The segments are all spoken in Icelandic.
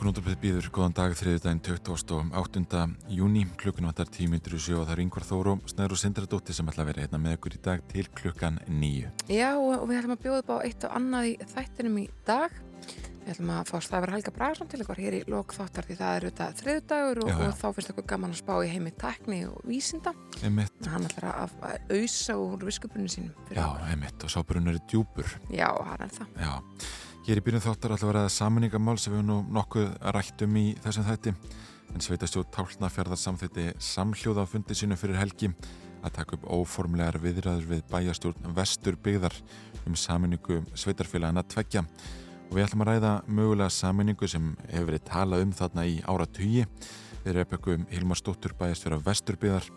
Morgunúttarpið býður, góðan dag, þriðdægin 28. júni, klukkan vattar tímyndur og sjó og það er yngvar Þóru, Snæður og Sindradóttir sem ætla að vera hérna með ykkur í dag til klukkan nýju. Já, og við ætlum að bjóða upp á eitt og annað í þættinum í dag. Við ætlum að fá Stafur Helga Bragarsson til ykkur hér í lok þáttar því það er auðvitað þriðdagur og, Já, já. og þá finnst okkur gaman að spá í heimi tekni og vísinda. Einmitt, Hann ætlar að, að auðsa úr viskupunni sínum. já, einmitt, og sábrunur er djúpur. Já, hann er það. Já, hér í byrjun þáttar ætla að vera saminningamál sem við nú nokkuð rættum í þessum þætti. En sveitastjóð Tálnafjörðar samþitti samhljóða á fundi sínu fyrir helgi að taka upp óformlegar viðræður við bæjastjórn Vestur byggðar um saminningu sveitarfélagana tveggja. Og við ætlum að ræða mögulega saminningu sem hefur verið talað um þarna í ára tugi. Við repökum Hilmar Stóttur bæjastjóra Vestur byggðar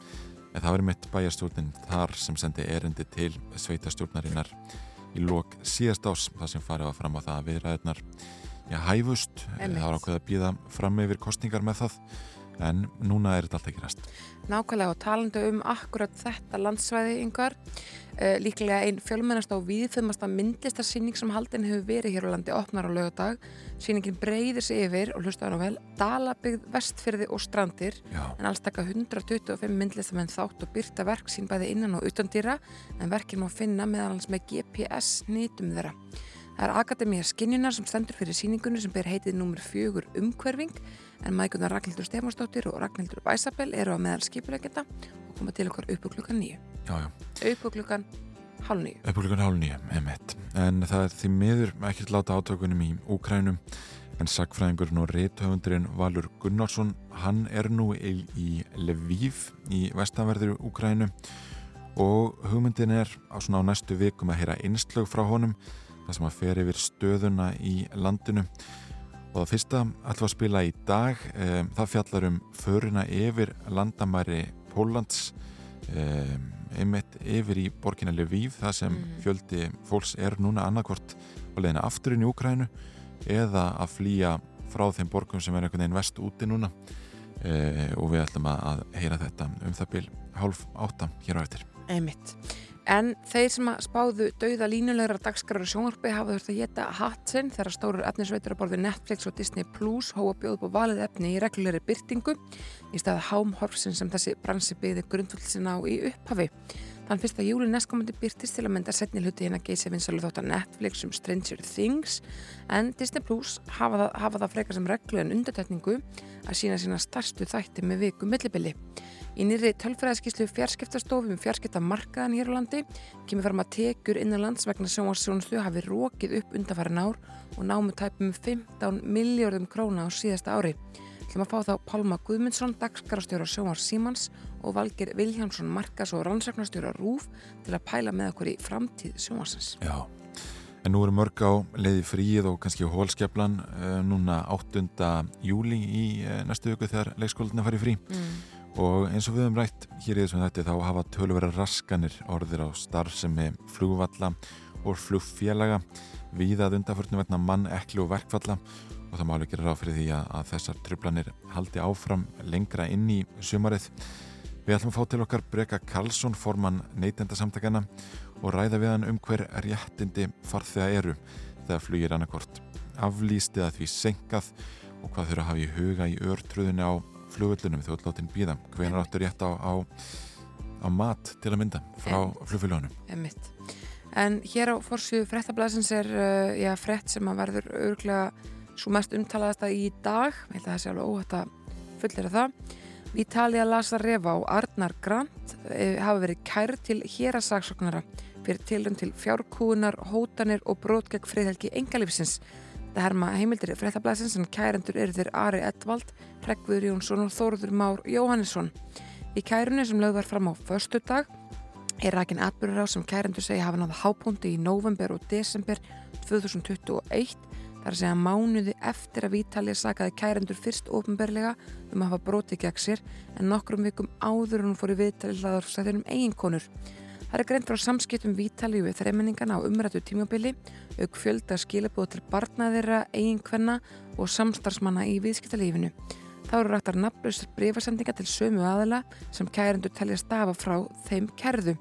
en það verið mitt bæjastjórnin þar sem sendi erindi til sveitastjórnarinnar í lok síðast ás það sem farið var fram á það að viðræðunar já, hæfust, það var ákveð að býða fram yfir kostningar með það en núna er þetta allt ekki ræst Nákvæmlega og talandi um akkurat þetta landsvæði yngar. Uh, líklega einn fjölmennast á viðfumasta myndlistarsýning sem haldin hefur verið hér á landi opnar á lögadag. Sýningin breyðir sig yfir og hlusta hann á vel Dalabyggð, Vestfyrði og Strandir já, en alls taka 125 myndlistamenn þátt og byrta verk sín bæði innan og utan dýra en verkin má finna meðal hans með GPS nýtum þeirra. Það er Akademía Skinjunar sem stendur fyrir sýningunni sem ber heitið nummer fjögur umhverfing en mækunar Ragnhildur Stefansdóttir og Ragnhildur Bæsabel eru á meðal skipulegenda og koma til okkar upp á klukkan nýju. Upp á klukkan hálf nýju. upp á klukkan hálf nýja emitt. en það er því miður ekkert láta átökunum í Úkrænum en sagfræðingurinn og rithöfundurinn Valur Gunnarsson hann er nú í, í Lviv í vestanverður Úkrænu og hugmyndin er á svona á næstu vikum að heyra einslög frá honum það sem að fer yfir stöðuna í landinu og það fyrsta við að spila í dag um, það fjallar um föruna yfir landamæri Póllands um, einmitt yfir í borginna Lviv það sem Mhm. fjöldi fólks er núna annarkvort á leiðina aftur inn í Úkrænu eða að flýja frá þeim borgum sem er einhvern veginn vest úti núna uh, og við ætlum að, að heyra þetta um það bil hálf átta hér á eftir Einmitt. En þeir sem að spáðu dauða línulegra dagskrar og sjónvarpi hafa þurft að geta hatt sinn þegar stórar efnisveitur að borði Netflix og Disney Plus hóa bjóð upp á valið efni í reglulegri byrtingu í staða hámhorfsin sem þessi bransi byggði grundvöldsin á í upphafi. Þann fyrsta júli næstkomandi byrtist til að mynda setni hluti hérna geysi vinsalu þótt að Netflix um Stranger Things en Disney Plus hafa það, hafa það frekar sem reglu en undartekningu að sína sína starstu þætti með viku millibili. Í nýri tölfræðaskíslu fjarskiptastofu um fjarskiptamarkaðan hér á landi kemur fram að tekjur innan lands vegna sjónvarsjónustu hafi rókið upp undanfærin ár og námu tæpum 15 miljardum króna á síðasta ári. Ætlum að fá þá Pálma Guðmundsson, dagskarastjóra Sjómar Símans og Valgir Viljánsson, markas og rannsaknastjóra Rúf til að pæla með okkur í framtíð Sjómarsins. Já, en nú eru mörg á leiði fríið og kannski hólskeflan uh, núna 8. júli í uh, næstu viku þegar leikskólinna fari frí Mm. og eins og við höfum rætt hér í þessum þetta þá hafa tölvera raskanir orðir á starfsemi flugvalla og flugfélaga víðað undanförnum vegna mann, ekli og verkfalla og það má alveg gera ráð fyrir því að, að þessar trublanir haldi áfram lengra inn í sumarið. Við ætlum að fá til okkar Breka Karlsson, formann neytendasamtakana og ræða við hann um hver réttindi farþega eru þegar flugir annarkort aflýst eða því senkað og hvað þurfa að hafa í huga í örtröðunni á flugvöllunum þjóðláttinn býða. Hvenar áttu rétt á, á, á mat til að mynda frá flugfélagunum? Emmitt. En hér á fórsvíðu frettablasins er uh, já, frett sem að verður örglega svo mest umtalaðasta í dag, ég held að það sé alveg óhætt að fullera það. Ítalija Lasa Reva og Arnar Grant eh, hafa verið kær til hérasagsóknara fyrir tilrönd til fjárkúunar, hótanir og brot gegn friðhelgi engalífsins. Það herma heimildir frettablasins en kærendur eru þeir Ari Edvald, Hreggviður Jónsson og Þóruður Már Jóhannesson. Í kærunni sem lögð var fram á förstu dag er rakin atbyrður á sem kærendur segja hafa náða hápunkti í november og desember 2021 þar að segja mánuði eftir að Vítalið sakaði kærendur fyrst ofinberlega um að hafa brotið gegn sér en nokkrum vikum áður hún fór í viðtalið hlaðar sæðinum eiginkonur. Það er greint frá samskiptum vítalíu við þreimenningana á umrættu tímabili, auk fjölda skilabóð til barnaðira, eiginkvenna og samstarfsmanna í viðskiptalífinu. Þá eru rættar nafnlausir breyfarsendinga til sömu aðala sem kærendur telja stafa frá þeim kærðu.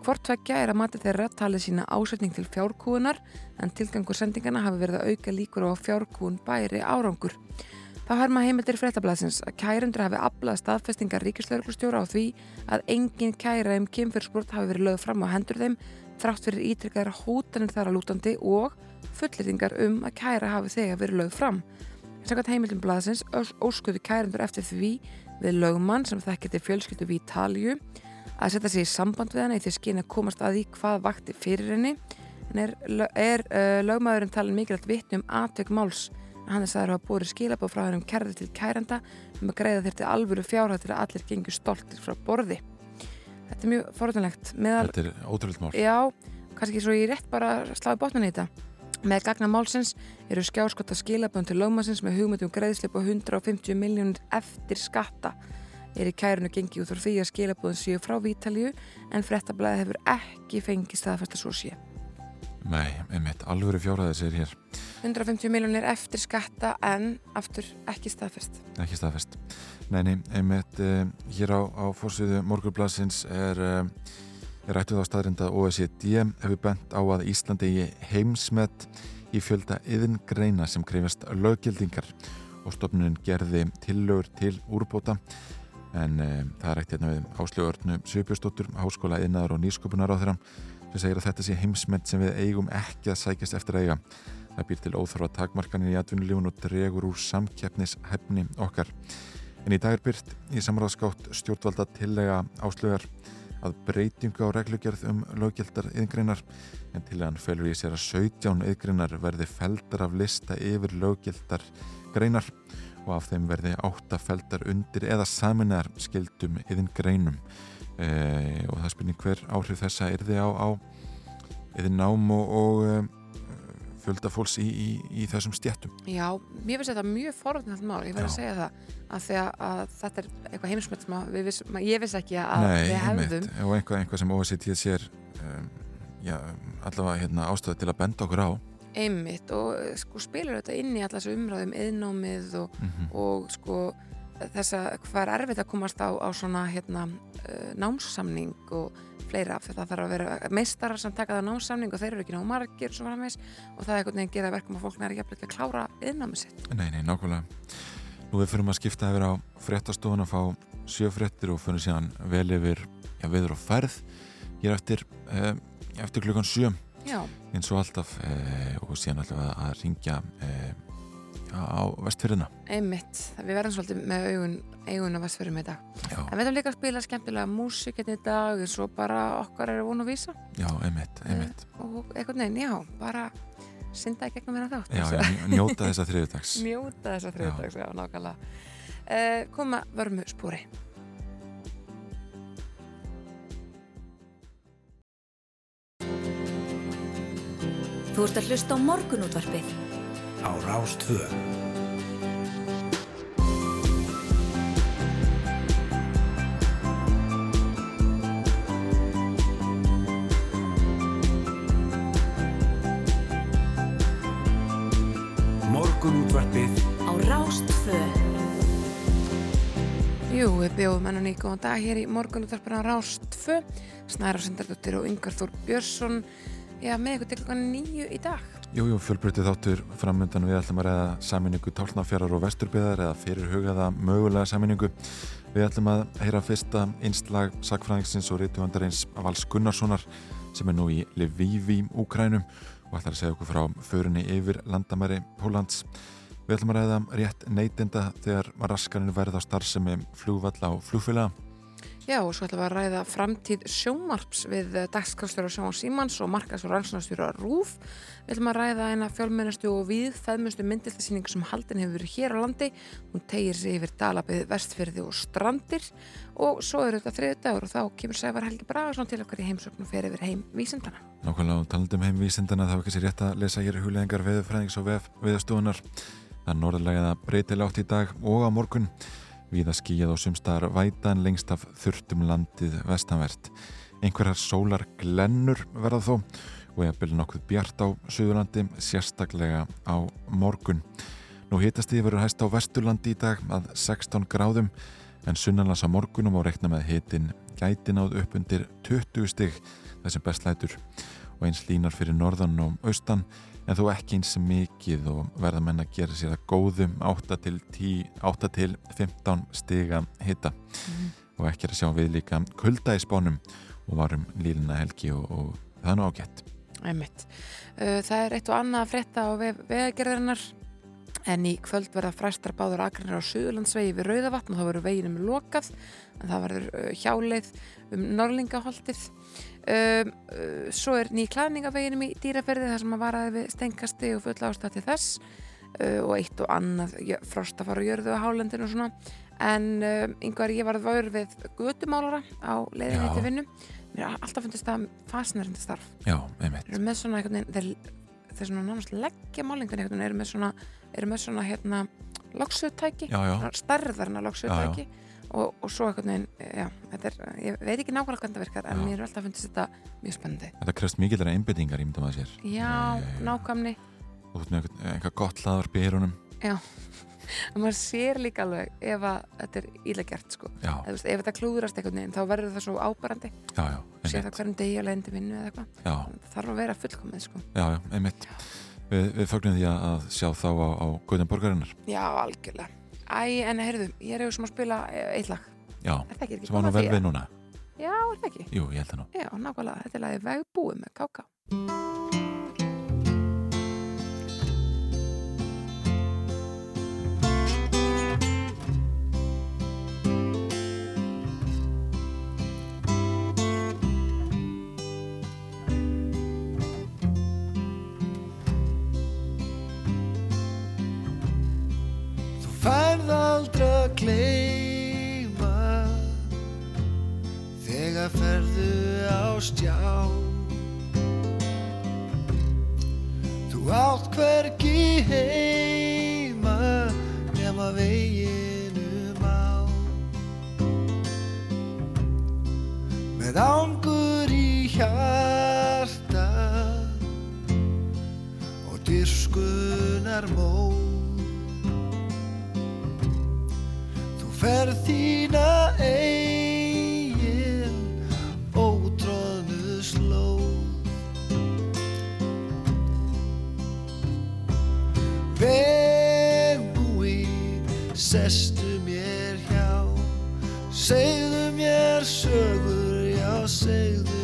Hvort tveggja er að mati þeirra talið sína ásetning til fjárkúunar en tilgangur sendingana hafi verið að auka líkur á fjárkúun bæri árangur. Þá herma heimildir fréttablasins að kærendur hafi aflað staðfestingar ríkislauglustjóra á því að engin kæra um kemfyrirsport hafi verið lögð fram á hendur þeim þrátt fyrir ítrykkaðar hótanir þar að lútandi og fullirtingar um að kæra hafi þegar verið lögð fram. Sannkvæmt heimildum blasins óskuðu kærendur eftir því við lögmann sem þekkir til fjölskyldu við Ítalju að setja sig í samband við hana í því skinn að komast að því hvað vakti fyrir henni. En er, er uh, lögmaðurinn talin mikilvægt vittnum aðtök máls. Að hann er sagður að hafa búið skilabóð frá hennum kærði til kæranda um að greiða þér til alvöru fjárhætt til að allir gengur stoltir frá borði. Þetta er mjög forðanlegt Meðal, Þetta er ótrúlega mál. Já, kannski svo ég rétt bara sláði botnan í þetta. Með gagna málsins eru skjáskota skilabönd til lögmannsins með hugmyndum greiðslip og 150 miljónir eftir skatta er í kærunu gengið út frá því að skilabóðin séu frá Vítalíu en frettablaði hefur ekki fengið staðfæst að svo sé. Nei, einmitt, alvöru fjóraðið sér hér 150 miljónir eftir skatta en aftur ekki staðfæst. Ekki staðfest Neini, einmitt, uh, hér á, á fórsviðu morgurblassins er, uh, er rættuð á staðrinda OECD hefur bent á að Íslandi í heimsmet í fjölda yðin greina sem krefast löggildingar og stofnunin gerði tillögur til úrbóta en um, það er rætt hérna við Áslögurnu Sjöbjörnsdóttur, Háskóla Einnaðar og Nýsköpunar á þeirra sem segir að þetta sé heimsmynd sem við eigum ekki að sækjast eftir að eiga. Það býr til óþarfa takmarkanir í atvinnulífun og dregur úr samkeppnishefni okkar. En í dag er byrt í samráðskátt stjórnvalda tillega Áslögar að breytingu á reglugjörð um löggjaldar yðgreinar en til að hann felur í sér að 17 yðgreinar verði feldar af lista yfir löggjaldar greinar og af þeim verði áttafeldar undir eða saminar skildum yðin greinum. E, og það spilning hver áhrif þessa er þið á, á yðin nám og, og e, fjölda fólks í, í, í þessum stjættum Já, mér finnst þetta mjög forðnægt mál, ég verði að segja það að að, að þetta er eitthvað heimsmynd sem að viss, ég vissi ekki að Nei, við hefðum. og einhvað, einhvað sem OECD sér um, já, allavega hérna, ástæði til að benda okkur á einmitt og eh, sko spilur þetta inn í allas umræðum eðnámið og, mm og sko þess að hvað er erfitt að komast á, á svona hérna uh, námssamning og fleira af það þarf að vera meistarar sem taka það námssamning og þeir eru ekki ná margir og, framvegis, og það er einhvern veginn gera verkum að fólk næri ekki að klára eðnámið sitt. Nei, nei, nákvæmlega. Nú við fyrir að skipta yfir á fréttastofun að fá sjöfréttir og fyrir síðan vel yfir já, viður og ferð. Hér eftir, eh, eftir klukkan sjö Já, eins og alltaf eh, og síðan alltaf að, að ringja eh, á vestfyrðina einmitt. Við verðum svolítið með augun, augun að vestfyrir með dag. Já, en við ætlum líka að spila skemmtilega músík hérna í dag eins og bara okkar er von að vísa. Já, einmitt, einmitt. og einhvern veginn, já, bara synda í gegnum hérna þátt. Já, já, njóta þessa þriðdags njóta þessa þriðdags, já, nákvæmlega. Uh, koma vörmu spúri Þú ert að hlusta á morgunútvarpið. Á Rástvö. Morgunútvarpið. Á Rástfö Jú, við bjóðum enn og ný góðan dag hér í morgunútvarpina Rást 2 Snæra Sindardóttir og Yngvar Þór Björnsson já, með ykkur til klukkan nýju í dag Jú, jú, fjölbreytið þáttur framöndan við ætlum að ræða saminningu tálnafjarar og vesturbyðar eða fyrirhugaða mögulega saminningu. Við ætlum að heyra fyrsta einslag sakfræðingsins og reytuvandarins Vals Gunnarssonar sem er nú í Lviv í Úkrænum og ætlar að segja okkur frá förinni yfir landamæri Pólans. Við ætlum að ræða rétt neytinda þegar raskaninu verða á starfsemi flugvalla og flugfélaga. Já, og svo ætlum við að ræða framtíð sjómarps við dagskastjóra Sjóma Símans og markas og rannsónastjóra Rúf. Við ætlum að ræða eina fjálmennastu og viðfæðmustu myndiltasýning sem haldin hefur verið hér á landi. Hún tegir sig yfir Dalabið, Vestfyrði og Strandir og svo er þetta þriðu dagur og þá kemur Sævar Helgi Bragarsson til okkar í heimsöknu og fer yfir heim vísindana. Nákvæmlega og talandum heim vísindana þá er ekki sér rétt að lesa hér hugleðingar veðurfræðings og vef, veðustofunar. Það er norðlega breytilátt í dag og á morgun. Víða skíjað og sumstaðar vætan lengst af þurftum landið vestanvert. Einhverjar sólar glennur verða þó og ég byrja nokkuð bjart á Suðurlandi, sérstaklega á morgun. Nú hitast því verður hæst á Vesturlandi í dag að 16 gráðum en sunnanlands á morgunum og rekna með hitin gæti náð upp undir 20 stig þessum bestlætur og eins línar fyrir norðan og austan en þó ekki eins mikið og verða menn að gera sér að góðum 8 til, 10, 8 til 15 stiga hitta mm. og ekki að sjá við líka kulda í spánum og varum lílina helgi og, og það er nú ágætt. Einmitt. Það er eitt og annað að frétta á vegagerðarinnar. En í kvöld verða fræstar báður akranir á Suðurlandsvegi við Rauðavatn og þá verður veginum lokað. En það verður hjáleið um Norlingaholtið um, svo er ný klæðningaveginum í dýraferði þar sem að varaði við stengkasti og fulla ástætti þess. Uh, og eitt og annað frost að fara og jörðu á hálendinu og svona. En um, yngvar ég var vör við gutumálara á leiðinni til vinnu. Mér er alltaf fundist það fasnærandi starf. Já, einmitt. Eru með svona einhvern veginn þeir, svona nánast leggja málingun einhvern veginn eru með svona, eru með svona hérna loksutæki, starðarna loksutæki og, og svo einhvern veginn já, þetta er, ég veit ekki nákvæmlega hvernig það virkar en mér er alltaf fundist þetta mjög spennandi. Þetta krefst mikið þeirra einbyttingar, ég myndi maður sér. Já, nákvæmni. Þú veist með eitthvað gott hlaðar byrjunum Já og maður sér líka alveg ef að þetta er ílega gert sko. Eð, veist, ef þetta klúðurast einhvern veginn þá verður það svo ábærandi já, já, sér það hverjum degi að leiðandi vinnu eða eitthvað. Það þarf að sko. Já, já, já. Við, við fögnum því að sjá þá á, á Guðan borgarinnar Já, algjörlega Æ, en heyrðu, ég er auðvitað sem að spila eitt lag. Já, sem var nú vel við núna. Já, er það ekki? Jú, ég held það nú. Já, nákvæmlega, þetta er lagið Vegbúið með Káká færð aldrei að gleima þegar ferðu á stjá. Þú átt hvergi heima nema veginum á með ángur í hjarta og dyrskunar mól ferð þína eigin ótróðnu slóð Vegbúi, sestu mér hjá segðu mér sögur, já segðu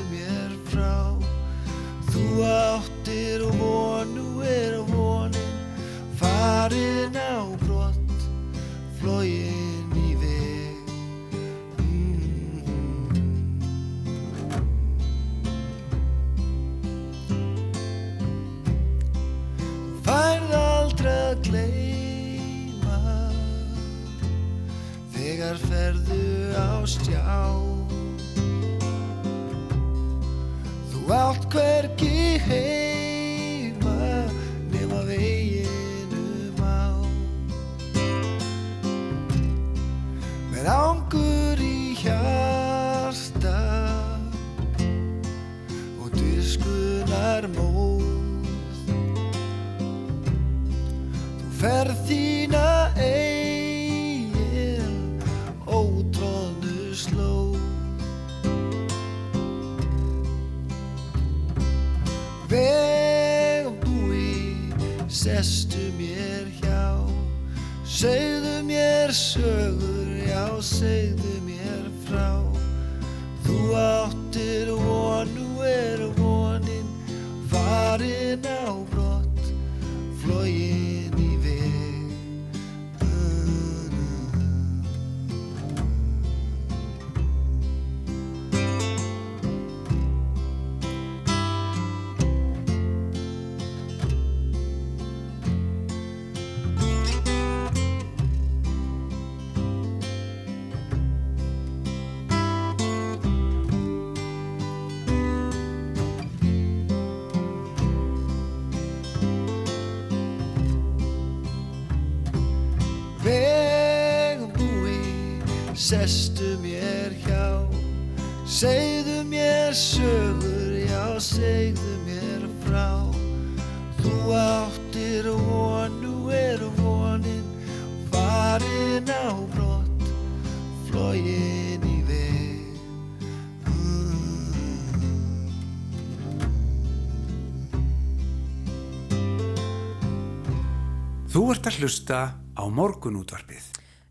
að hlusta á morgunútvarpið.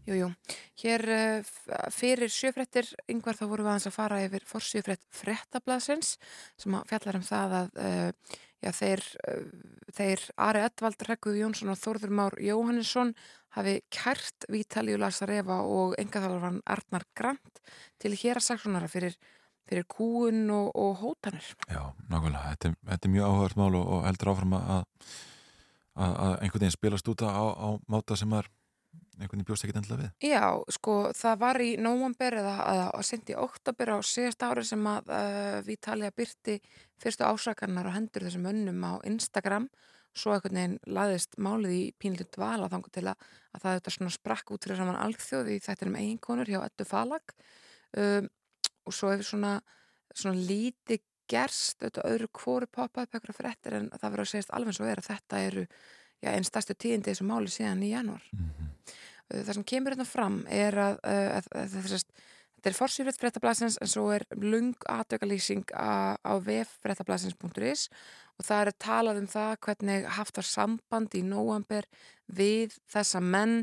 Jújú, hér uh, fyrir sjöfrettir yngvar þá vorum við aðeins að fara yfir forsjöfrett frettablasins sem fjallar um það að uh, já, þeir, uh, þeir Ari Edvald, Rekkuð Jónsson og Þórður Már Jóhannesson hafi kært Vítalíu Lasarefa og engaþálarvan Arnar Grant til hér að saksonara fyrir, fyrir kúun og, og hótanir. Já, nákvæmlega, þetta, þetta er mjög áhugart mál og, og heldur áfram að, að, einhvern veginn spilast út á, á máta sem er einhvern veginn bjóst ekkert endilega við. Já, sko, það var í nóvambur eða að sendi oktober á síðast ári sem að uh, við talið að byrti fyrstu ásakarnar og hendur þessum önnum á Instagram svo einhvern veginn laðist málið í pínlítið dvala þangu til að, að það þetta svona sprakk út fyrir saman algþjóði í þættinum eiginkonur hjá Ettu Falag um, og svo hefur svona, svona lítið gerst auðvitað öðru kvóru poppa upp eitthvað fréttir en það verður að segjast alveg svo er að þetta eru já, einn stærstu tíðindi þessu máli síðan í januar. Mm -hmm. Það sem kemur hérna fram er að, að, að, að þetta er forsýrið fréttablasins en svo er lung aðdökalýsing á, vf.fréttablasins.is og það er talað um það hvernig haft var samband í nóamber við þessa menn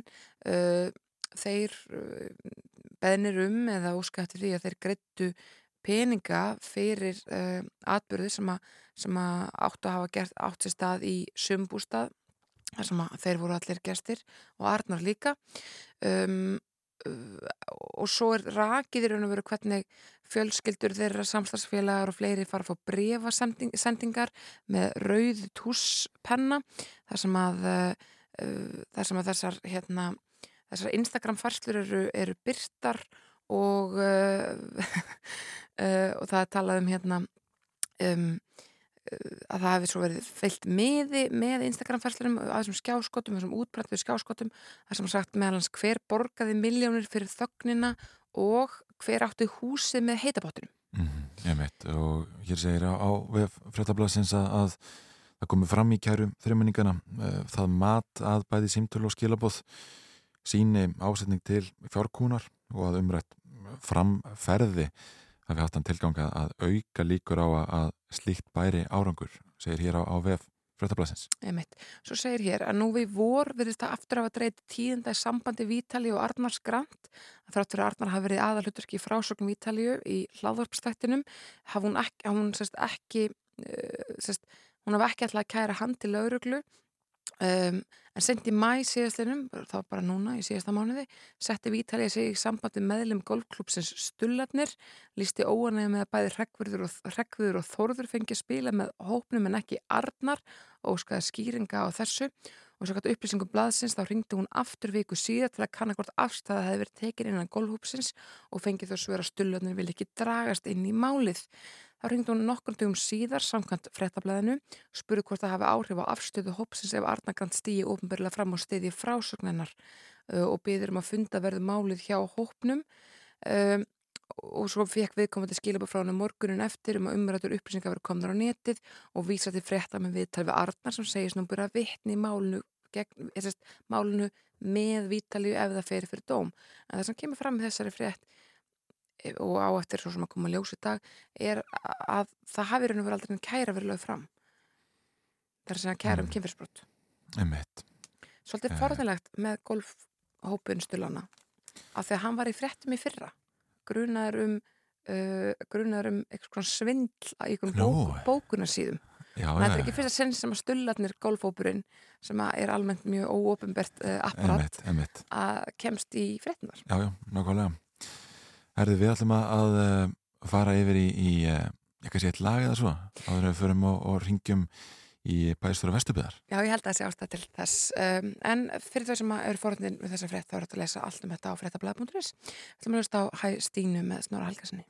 uh, þeir uh, beðnir um eða óskætti því að þeir greittu peninga fyrir uh, atbyrði sem, sem að áttu að hafa gert, átt sér stað í sumbústað þar sem að þeir voru allir gestir og Arnar líka. Um, og svo er rakið í raun og veru hvernig fjölskyldur þeirra samstagsfélagar og fleiri fara að fá brefasendingar með rauð túspenna þar sem að uh, þar sem að þessar hérna, þessar Instagram farslur eru, eru byrtar og uh, uh, og það er talað um hérna um að það hefði svo verið fyllt miði með Instagram-færslurum að þessum skjáskotum, þessum útbrættu skjáskotum þar sem sagt meðalans hver borgaði miljónir fyrir þögnina og hver átti húsið með heitabáttunum mm -hmm, Ég veit og hér segir á, á fréttablasins að, að það komi fram í kærum þrjuminningana það mat að bæði símtölu og skilabóð síni ásetning til fjárkúnar og að umrætt framferði hafi hatt hann tilganga að auka líkur á að slíkt bæri árangur, segir hér á, á VF Frötablasins. Einmitt. Svo segir hér að nú við vor verðist það aftur af að dreyti tíðenda í sambandi Vítali og Arnars Grant að þráttur að Arnar hafi verið aðalhuturki í frásögn Vítalju í hláðvarpstættinum hafa hún ekki, hún, sest, ekki uh, sest, hún hafi ekki alltaf að kæra hann til lauruglu Um, en sent í mæ síðastlinum þá bara núna í síðasta mánuði setti Vítalið sig í sambandi meðlum golfklúpsins Stullarnir lísti óanæði með að bæði Rekkviður og, og Þórður fengi að spila með hópnum en ekki Arnar og skaði skýringa á þessu. Og svo gæti upplýsingum blaðsins þá ringdi hún aftur viku síðan til að kanna hvort afstæða hefði verið tekin innan golfhúpsins og fengið þó svöra Stullarnir vil ekki dragast inn í málið Þá ringdi hún nokkur dugum síðar samkvæmt frettablaðinu, spurði hvort það hafi áhrif á afstöðu hópsins ef Arnagrand stýji ofnbörlega fram á stiði frásögnennar og byður um að funda verðu málið hjá hópnum um, og svo fekk viðkomandi skilabur frá hann morgunin eftir um að umræður upplýsingar verið komður á netið og vísa til fretta með viðtal við Arnar sem segist nú byrja að vittni málinu, gegn, sest, málinu með vítalíu ef það ferir fyrir dóm. En það sem kemur fram með þessari frett og á eftir svo sem að koma að ljósa í dag er að það hafi raun og verið aldrei en kæra verið lögð fram. Það er að segja kæra um mm. kynfyrsbrott Emmett Svolítið uh. forðilegt með golfhópun Stulana af því að hann var í frettum í fyrra. Grunaður um uh, grunaður um eitthvað svindl í einhvern no. bók, bókunarsýðum það er ekki fyrst að senn sem að Stullarnir golfhópurinn sem er almennt mjög óopenbært uh, apparat að kemst í frettunar Já, já, nákvæmlega Herði, við ætlum að uh, fara yfir í, í uh, eitthvað sétt lag eða svo áður við förum og, og ringjum í bæstur og vestubiðar. Já, ég held að það sé ástæð til þess. Um, en fyrir þau sem eru forðin við þessa frétt þá er þetta að lesa allt um þetta á fréttablaða.is. Við ætlum að hlusta á Hæ Stínu með Snorra Helgarssoni.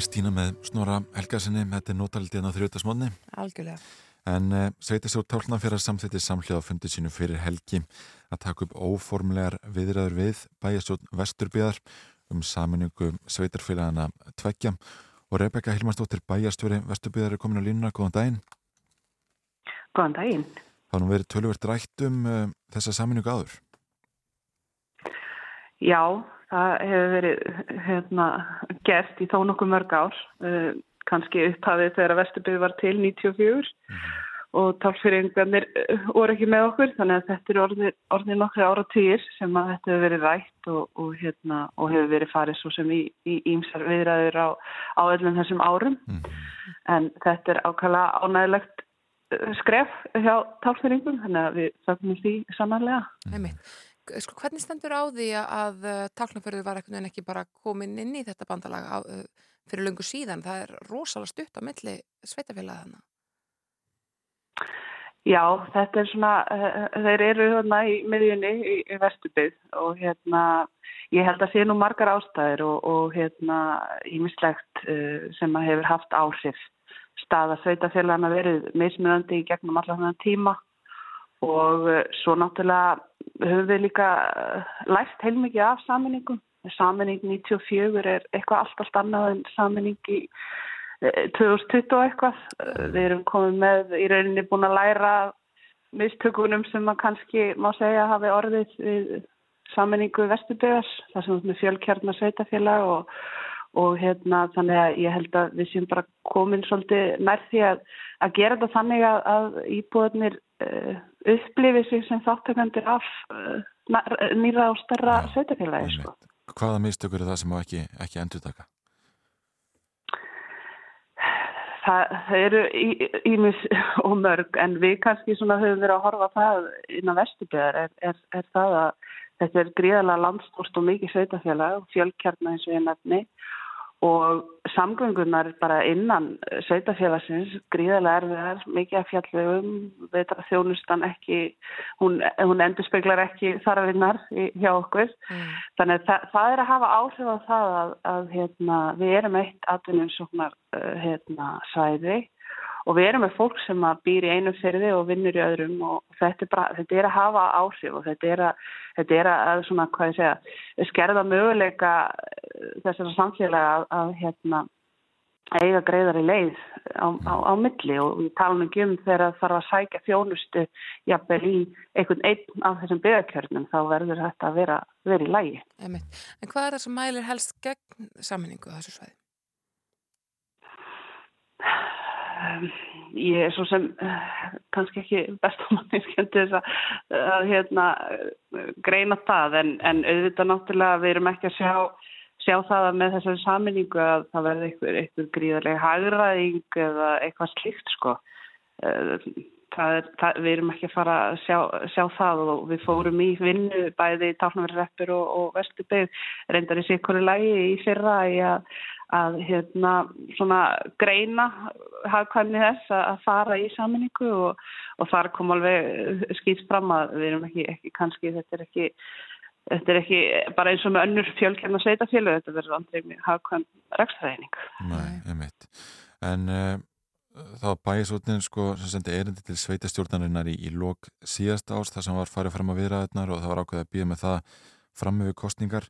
Hæ Stína með Snóra Helgarsinni, þetta er nótaldið á þrjóðasmónni. Algjörlega. En uh, eh, Sveitasjóð Tálnafjara samþitti samhljóða fundið sínu fyrir helgi að taka upp óformlegar viðræður við bæjasjóð Vesturbíðar um saminingu sveitarfélagana tveggja og Rebeka Hilmarsdóttir bæjastjóri Vesturbíðar er komin á línuna. Góðan daginn. Góðan daginn. Það er nú verið tölvert rætt um uh, þessa saminingu áður. Já, Það hefur verið hérna, gert í þó nokkuð mörg ár, uh, kannski upphafið þegar að Vesturbyrð var til 94 mm. og tálfyriringarnir uh, voru ekki með okkur þannig að þetta er orðið, orðið nokkru ára týr sem að þetta hefur verið rætt og, og, hérna, og hefur verið farið svo sem í ímsar viðræður á, á öllum þessum árum. Mm. En þetta er ákala ánægilegt uh, skref hjá tálfyringum þannig að við sögum því samanlega. Nei mitt sko, hvernig stendur á því að uh, taknaförður var ekkert en ekki bara komin inn í þetta bandalag á, uh, fyrir lungu síðan? Það er rosalega stutt á milli sveitafélagi þannig. Já, þetta er svona, uh, þeir eru hérna í miðjunni í, í Vesturbygð og hérna ég held að sé nú margar ástæðir og, og hérna ímislegt sem að hefur haft áhrif staða sveitafélagana verið mismunandi í gegnum allar þannig tíma og svo náttúrulega höfum við líka uh, lært heilmikið af saminningu. Saminning 94 er eitthvað allt allt annað en saminning í 2020 uh, og eitthvað. Við erum komið með í rauninni búin að læra mistökunum sem maður kannski má segja hafi orðið við saminningu Vesturbygðars, það sem er fjölkjarnar sveitafélag og, og hérna þannig að ég held að við séum bara komin svolítið nær því að, að gera þetta þannig að, að íbúðinir upplifið sig sem þáttökandir af uh, nýra og starra sveitafélagi. Sko. Hvaða mistökur er það sem má ekki, ekki endur taka? það eru ímis og mörg en við kannski svona höfum verið að horfa það inn á vestubjöðar er, er, er það að þetta er gríðalega landstórst og mikið sveitafélag og fjölkjarnar eins og ég nefni og samgöngunar bara innan sveitafélagsins gríðarlega erfiðar, mikið að fjallvegum veitar að þjónustan ekki hún, hún endur speklar ekki þarfinnar hjá okkur mm. þannig að það, það er að hafa áhrif á það að, að hérna, við erum eitt atvinnum svona uh, hérna, sæði og við erum með fólk sem býr í einu fyrði og vinnur í öðrum og þetta er, bara, þetta er að hafa áhrif og þetta er að, þetta er að svona, segja, skerða möguleika eh, þessara samfélaga að, að hérna, eiga greiðar í leið á, á, á milli og við talum ekki um þegar það þarf að sækja þjónustu jafnvel í einhvern einn af þessum byggakjörnum þá verður þetta að vera, vera í lægi. En hvað er það sem mælir helst gegn saminningu þessu sveiði? Um, ég er svo sem uh, kannski ekki bestamanni skemmti þess að, að hérna, greina það en, en auðvitað náttúrulega við erum ekki að sjá, sjá það að með þessari saminningu að það verði eitthvað, eitthvað gríðarlega hagraðing eða eitthvað slikt sko. Uh, er, það, við erum ekki að fara að sjá, sjá það og við fórum í vinnu bæði í Tálnaverðreppur og, og Vesturbygg reyndar í sikuru lægi í fyrra í að að hérna svona greina hafðkvæmni þess að fara í saminningu og, og þar kom alveg skýst fram að við erum ekki, ekki kannski, þetta er ekki þetta er ekki bara eins og með önnur fjölkjörna sveitafjölu, þetta verður andrið með hafðkvæm rækstræðning Nei, einmitt. En uh, þá bæjasotnin sko sem sendi erindi til sveitastjórnarinnar í, í lok síðast ást þar sem var farið fram að viðraðunar og það var ákveðið að býða með það fram með kostningar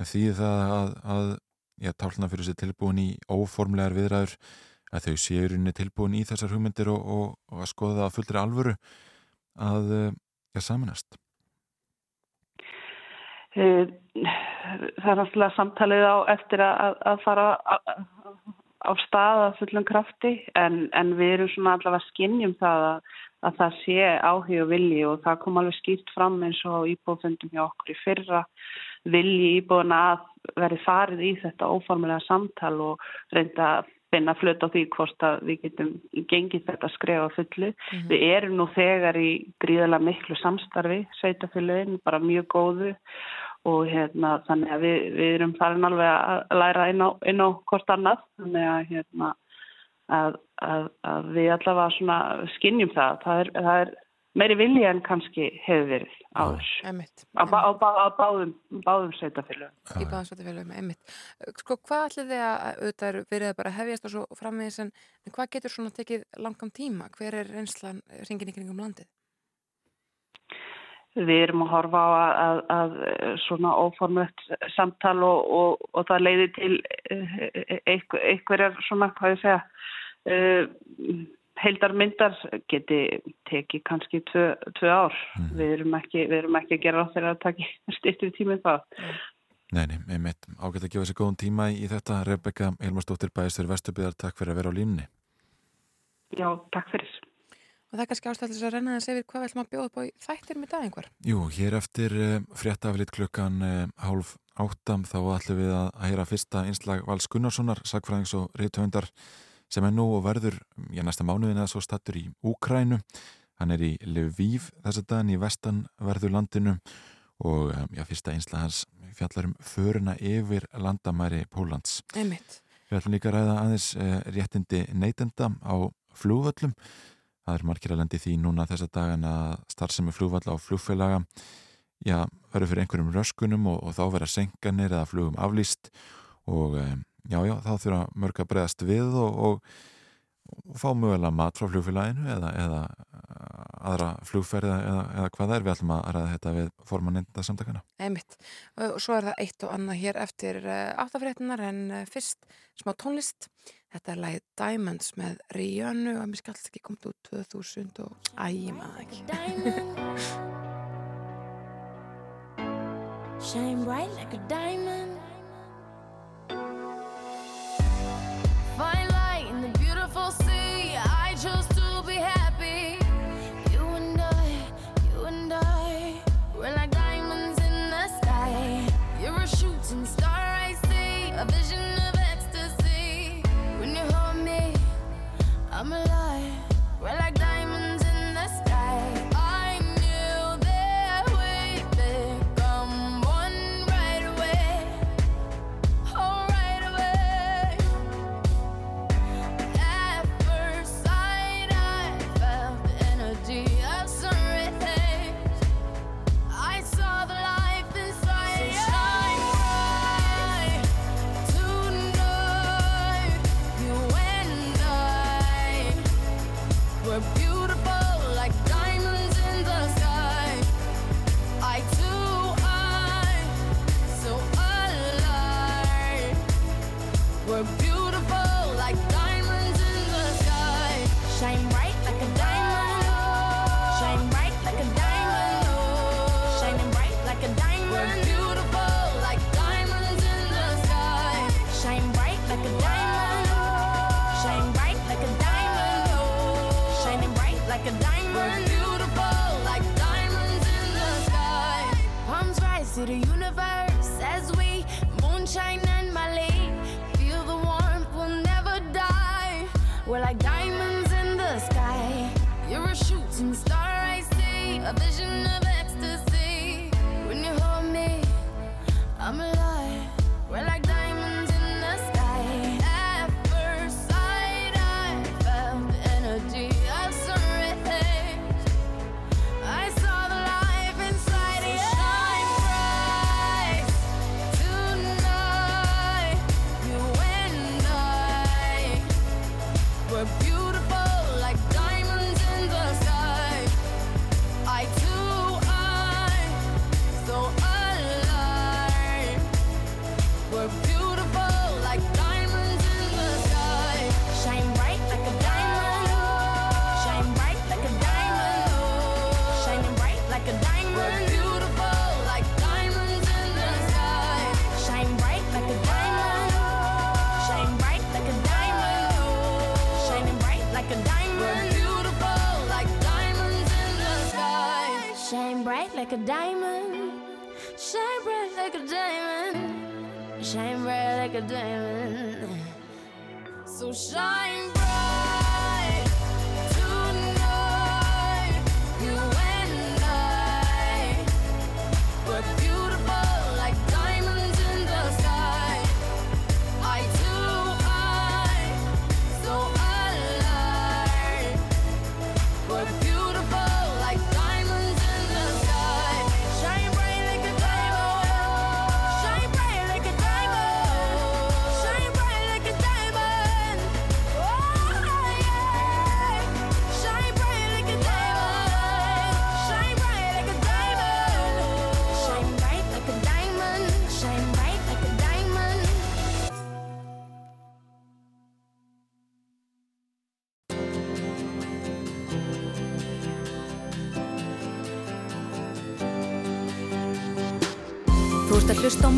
en því það að, að já, tálna fyrir sér tilbúin í óformlegar viðræður að þau séu rauninni tilbúin í þessar hugmyndir og, og, og að skoða það að fullri alvöru að eh, ja, samanast eh, Það er alltaf samtalið á eftir að, að fara á stað að fullum krafti en, en við erum svona allavega skinnjum það að, að það sé áhug og vilji og það kom alveg skýrt fram eins og íbúðfundum hjá okkur í fyrra vilji íbúðuna að veri farið í þetta óformulega samtal og reynda að finna flut á því hvort að við getum gengið þetta skrefa fullu. Mm -hmm. Við erum nú þegar í gríðala miklu samstarfi, sveitafélagin, bara mjög góðu og hérna þannig að við, við erum farin alveg að læra inn á, inn á hvort annað þannig að hérna að, að, að við allavega skinnjum það. Það er, það er meiri vilja en kannski hefur verið áður á, á, á, á báðum, báðum sveitafélagum. Í báðum sveitafélagum, einmitt. Sko hvað ætlir þið að auðvitað verið bara hefjast og svo framvegis en hvað getur svona tekið langam tíma? Hver er reynslan ringin í kringum landið? Við erum að horfa á að, að, að svona óformlegt samtal og, og, og það leiði til eh, einhverjar svona, hvað ég segja, uh, heildarmyndar geti tekið kannski tvö, tvö ár. Mm. Við, erum ekki, við erum ekki að gera á þeirra að taka styrtir tímið það. Nei, nei, meit ágætt að gefa sér góðan tíma í þetta. Rebecca Elmarsdóttir Bæstur Vesturbygðar, takk fyrir að vera á línni. Já, takk fyrir. Og það er kannski ástæðilega að renna þess yfir hvað við ætlum að bjóða upp á þættir með það einhver? Jú, hér eftir uh, fréttaflit klukkan uh, hálf áttam þá ætlum við að heyra fyrsta einslag Vals Gunnarssonar, sagfræðings og reytöndar sem er nú og verður, ég næsta mánuðin eða svo stattur í Úkrænu. Hann er í Lviv þess að daginn í vestanverðu landinu og um, já, fyrsta einsla hans fjallar um föruna yfir landamæri Pólans. Einmitt. Við ætlum líka að ræða aðeins eh, réttindi neytenda á flúvöllum. Það er margir að lendi því núna þess að daginn að starfsemi flúvalla á flúfélaga já, verður fyrir einhverjum röskunum og, og þá verða senkanir eða flugum aflýst og um, já, já, þá þurfa mörg að bregðast við og, og, og fá mögulega mat frá flugfélaginu eða, eða aðra flugferði eða, eða hvað það er við ætlum að ræða þetta við formanninda samtakana. Einmitt. Og svo er það eitt og annað hér eftir uh, áttafréttunar en uh, fyrst smá tónlist. Þetta er lægið Diamonds með Rihannu og mér skallst ekki komið út 2000 og æg maður ekki. Shine bright like a diamond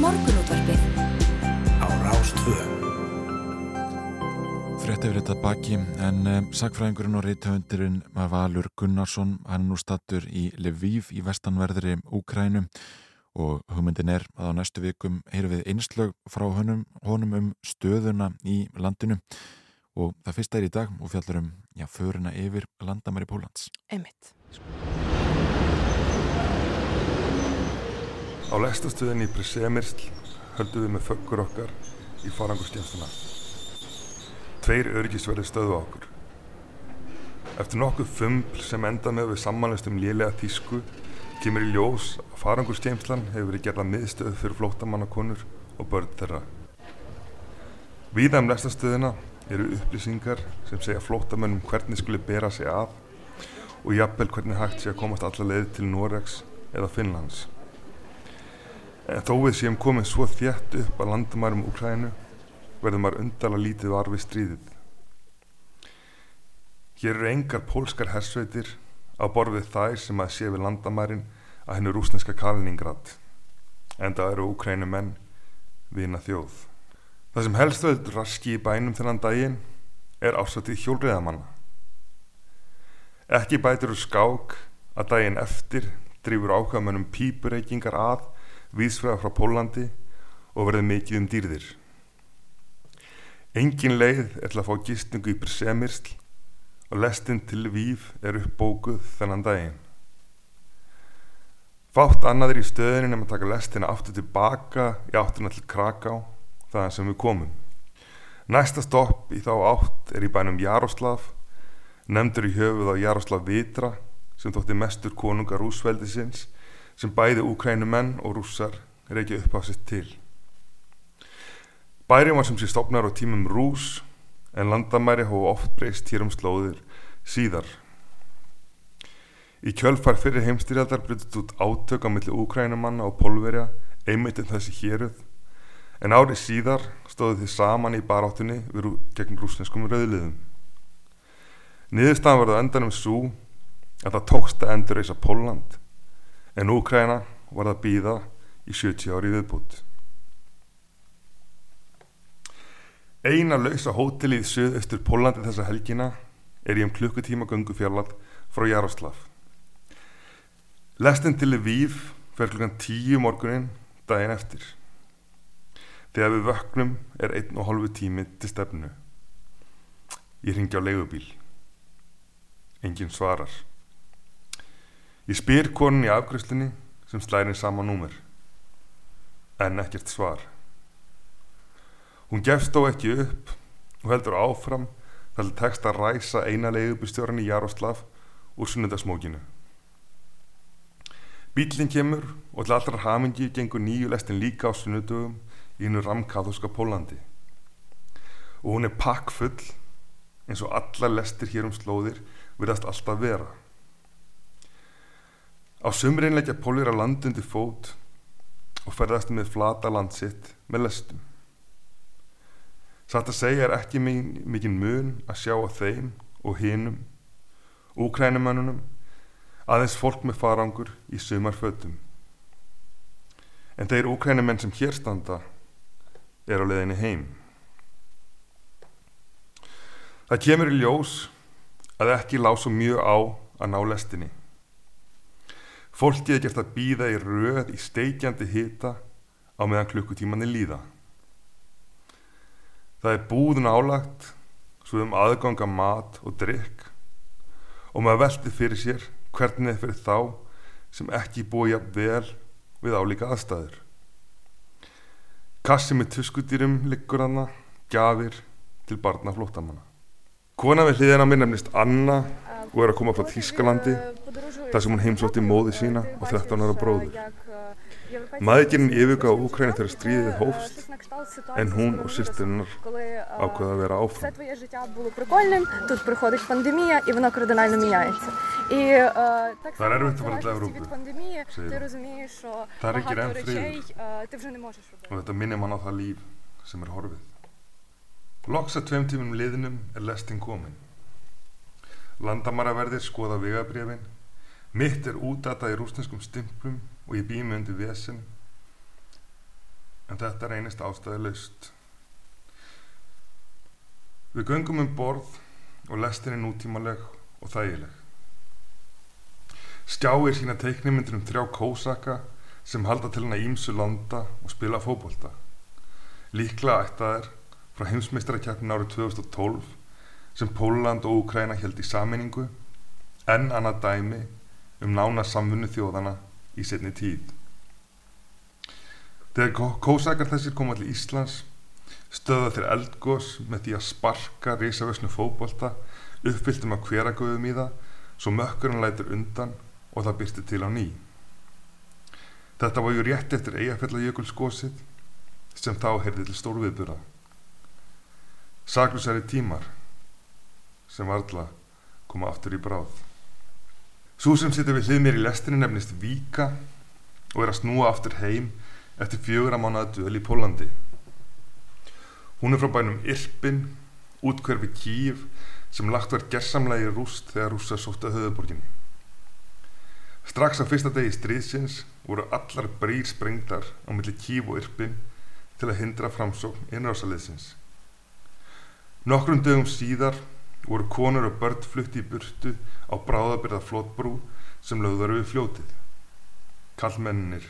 morgunútvarpið á Rástvö. Frétta yfir þetta baki en um, sagfræðingurinn og reythöfundurinn var Valur Gunnarsson, hann er nú stattur í Lviv í vestanverðri Úkrænu og hugmyndin er að á næstu vikum heyrum við einslög frá honum, honum um stöðuna í landinu og það fyrsta er í dag og fjallar um já, föruna yfir landamæri Pólans. Einmitt. Á lestastöðinni í Brisemirsl höldum við með föggur okkar í farangurstjænstuna. Tveir örgisverði stöðu á okkur. Eftir nokkuð fumbl sem enda með við samanlist um lélega þýsku kemur í ljós að farangurstjæmslan hefur verið gerða miðstöð fyrir flóttamannakonur og börn þeirra. Víða um lestastöðina eru upplýsingar sem segja flóttamönnum hvernig skuli bera sig að og jafnvel hvernig hægt sé að komast alla leið til Noregs eða Finnlands. En þó við séum komið svo þjætt upp að landamærum Úkrænu verður maður undala lítið var við stríðið. Hér eru engar pólskar hersveitir á borfið þær sem að sé við landamærin að hennu rúsneska Kaliningrad en það eru Úkrænu menn vina þjóð. Það sem helst völd raski í bænum þennan daginn er ásatið hjólriðamanna. Ekki bætir úr skák að daginn eftir drýfur ákvæmönum pípurreikingar að vísfæða frá Pólandi og verði mikið um dýrðir. Engin leið er til að fá gistingu í Brsemirsl og lestin til Víf er uppbókuð þennan daginn. Fátt annaðir í stöðinu nefn að taka lestina aftur tilbaka í áttuna til Kraká þaðan sem við komum. Næsta stopp í þá átt er í bænum Jaroslav, nefndur í höfuð á Jaroslav Vitra sem þótti mestur konungar rúsveldisins sem bæði úkrænumenn og rússar reykja upp á sitt til. Bæri var sem sé stopnar á tímum rús en landamæri hófa oft breyst hér um slóðir síðar. Í kjölfar fyrir heimstyrjaldar brytut út átök á milli úkrænumanna og pólverja einmitt en þessi héruð en árið síðar stóðu þið saman í baráttunni við gegn rúsneskum rauðliðum. Niðurstaðan var það endanum svo að það tókst að endur eisa Póland en Úkræna var það býða í 70 ári viðbútt. Eina lausa hótelið í söðaustur Pólandi þessa helgina er í um klukkutíma göngu fjarlag frá Jaroslav. Lestin til Lviv fer klukkan tíu morgunin daginn eftir. Þegar við vöknum er einn og hálfu tími til stefnu. Ég ringi á leigubíl. Engin svarar. Ég spyr konin í afgriðslunni sem slæðir sama númer. En ekkert svar. Hún gefst þó ekki upp og heldur áfram þar til tekst að ræsa eina leigubílstjóran í Jaroslav úr sunnundasmókinu. Bílinn kemur og til allra hamingi gengur nýju lestin líka á sunnudögum í hennu ramkathóska Pólandi. Og hún er pakkfull eins og allar lestir hér um slóðir virðast alltaf vera. Á sumrin leggja Pólir að landi undir fót og ferðast með flata land sitt með lestum. Satt að segja er ekki mikinn mun að sjá á þeim og hinum, úkrænumannunum, aðeins fólk með farangur í sumarfötum. En þeir úkrænumenn sem hér standa er á leiðinni heim. Það kemur í ljós að ekki lása mjög á að ná lestinni. Fólkið er gert að býða í röð í steikjandi hita á meðan klukkutímanni líða. Það er búðun álagt, svo um aðganga mat og drikk og maður veldi fyrir sér hvernig fyrir þá sem ekki búið jafn vel við álíka aðstæður. Kassi með tuskutýrum liggur hana, gjafir til barna flóttamanna. Kona við hliðina mér nefnist Anna og er að koma frá Þískalandi þar sem hún heimsótti móði sína og 13 ára bróður. Maðurinn yfirgaf Úkræni þegar stríðið hófst en hún og sýstinnar ákveða að vera áfram. Það er erfitt að fara til Európu, segir hún. Það er ekki enn friður og þetta minnir mann á það líf sem er horfið. Loksa tveim tímum liðinum er lesting komin. Landamaraverðir skoða vegabrifin. Mitt er útata í rúsneskum stimplum og ég bými undir vesen. En þetta reynist ástæði laust. Við göngum um borð og lestin er nútímaleg og þægileg. Skjáir sína teiknimyndir um þrjá kósaka sem halda til hana ímsu landa og spila fótbolta. Líklega ættaðir frá heimsmeistarakjapnin árið 2012 sem Póland og Úkræna held í saminningu en annað dæmi um nána samfunnu þjóðana í setni tíð. Þegar kó- kósakar þessir koma til Íslands stöða þeir eldgós með því að sparka risavösnu fótbolta uppfylltum af hveragöðum í það svo mökkurinn lætur undan og það byrti til á ný. Þetta var ju rétt eftir Eyjafjallajökulskosið sem þá heyrði til stórviðbura. Saklusari tímar sem varla koma aftur í bráð. Sú sem situr við hlið mér í lestinni nefnist Víka og er að snúa aftur heim eftir fjögur að mánuða döl í Pólandi. Hún er frá bænum Irpin, útkverfi Kív sem lagt var gersamlega í rúst þegar rússa sóttu að höfuborginni. Strax á fyrsta degi stríðsins voru allar brýr sprengdar á milli Kív og Irpin til að hindra framsókn innrásaliðsins. Nokkrum dögum síðar voru konur og börn flutti í burtu á bráðabyrða flótbrú sem lögðar við fljótið. Kallmennir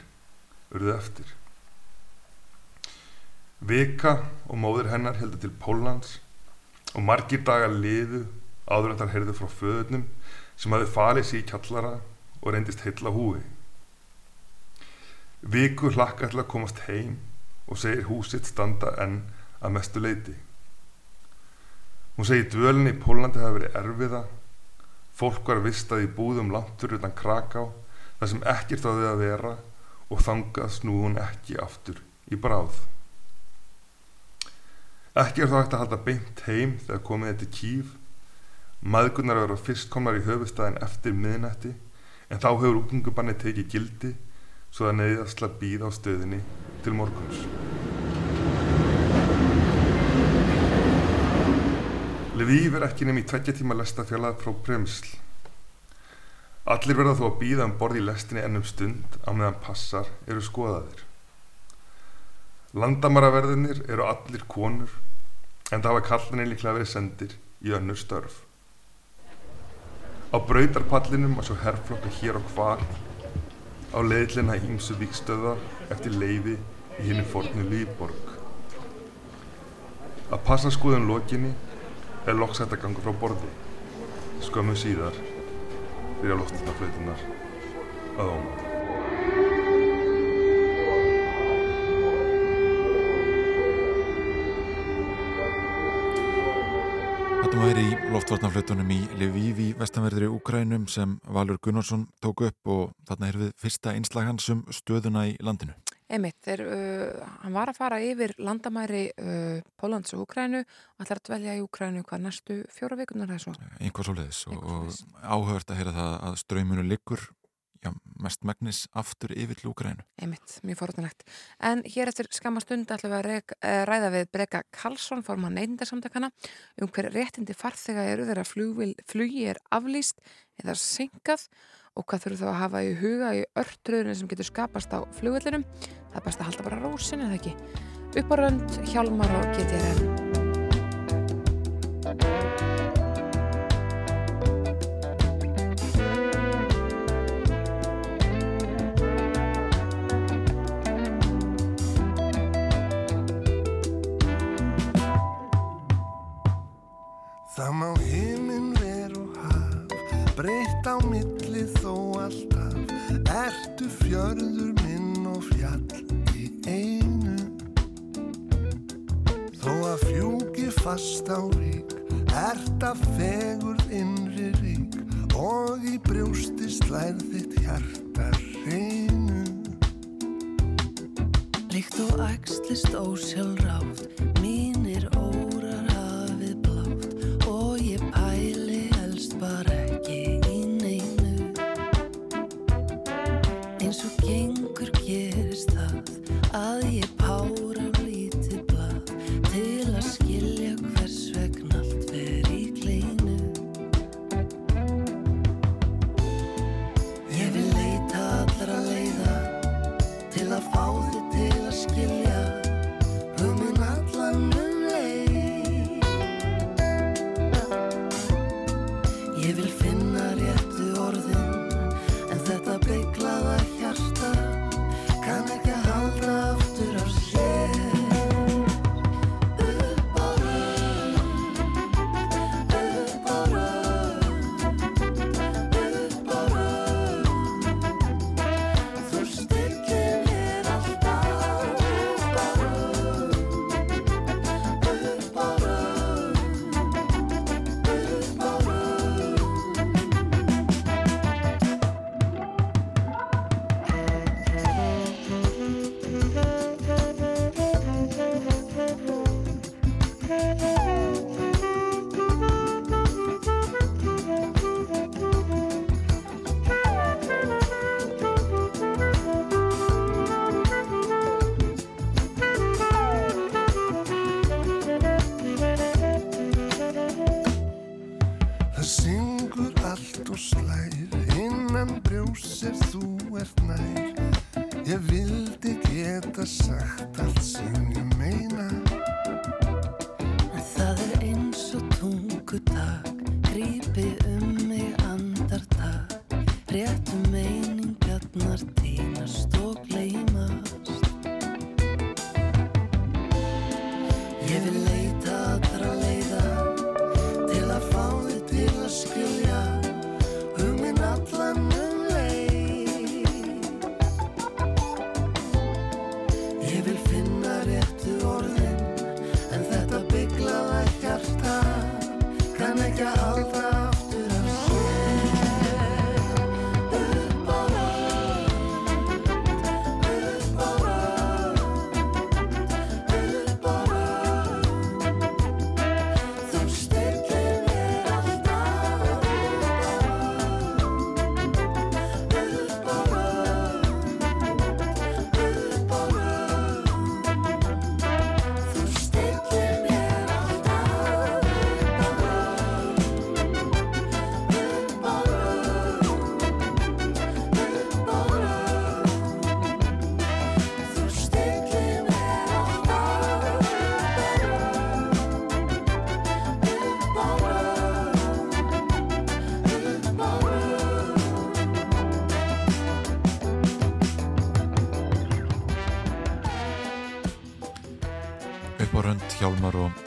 urðu eftir. Vika og móðir hennar heldur til Póllands og margir dagar liðu áður en þar heyrðu frá föðunum sem hafi falið sér í kjallara og reyndist heilla húi. Viku hlakka til að komast heim og segir húsitt standa enn að mestu leiti. Hún segir dvölinni í Pólandi hafi verið erfiða, fólk var vistað í búðum fyrir utan Kraká þar sem ekkert á því að vera og þangað snúi hún ekki aftur í bráð. Ekki er þá hægt að halda beint heim þegar komið þetta kýf. Maðgunar verður fyrst komnar í höfustæðin eftir miðnætti en þá hefur útgöngubanni tekið gildi svo það neyðast að býða á stöðinni til morguns. Lviv er ekki nefn í tveggja tíma lestafjallað frá Bremsl. Allir verða þó að býða um borð í lestinni ennum stund á meðan passar eru skoðaðir. Landamaraverðinir eru allir konur en það hafa kallinni líklega verið sendir í önnur störf. Á brautarpallinum að svo herflokka hér og hvar á leiðlina ímsu vikstöða eftir leiði í henni fornu Lýborg. Að passa skoðun lokinni er loks hægt að ganga frá borði. Skömmu síðar byrja loftvarnaflautunar að óma. Þetta maður í loftvarnaflutunum í Lviv í vestanverðri Úkrænum sem Valur Gunnarsson tók upp og þarna er við fyrsta einslag hans um stöðuna í landinu. Einmitt, þeir, uh, hann var að fara yfir landamæri uh, Pólans og Úkrænu og ætlar að dvelja í Úkrænu hvað næstu fjóra vikunar eða svo. Leiðis og, Eitthvað og áhört að heyra það að ströymunu liggur já, mest megnis aftur yfir til Úkrænu. Einmitt, mjög forðanlegt. En hér eftir skamma stund ætlum við að ræða við Breka Karlsson, forman neyndindarsamtakana, um hver réttindi farþega eru þegar flugvil, flugi er aflýst eða senkað og hvað þurfum þá að hafa í huga í örtröðunum sem getur skapast á flugvillinum. Það er best að halda bara rósin eða ekki. Upparönd, Hjálmar og GTRN. Það má himinn ver og haf breytt á milli þó alltaf. Ertu fjörður minn og fjall í einu? Þó að fjúki fast á rík Ert að fegur innri rík Og í brjósti slæð þitt hjarta reynu Líkt og æxlist ósjálfrátt, mínir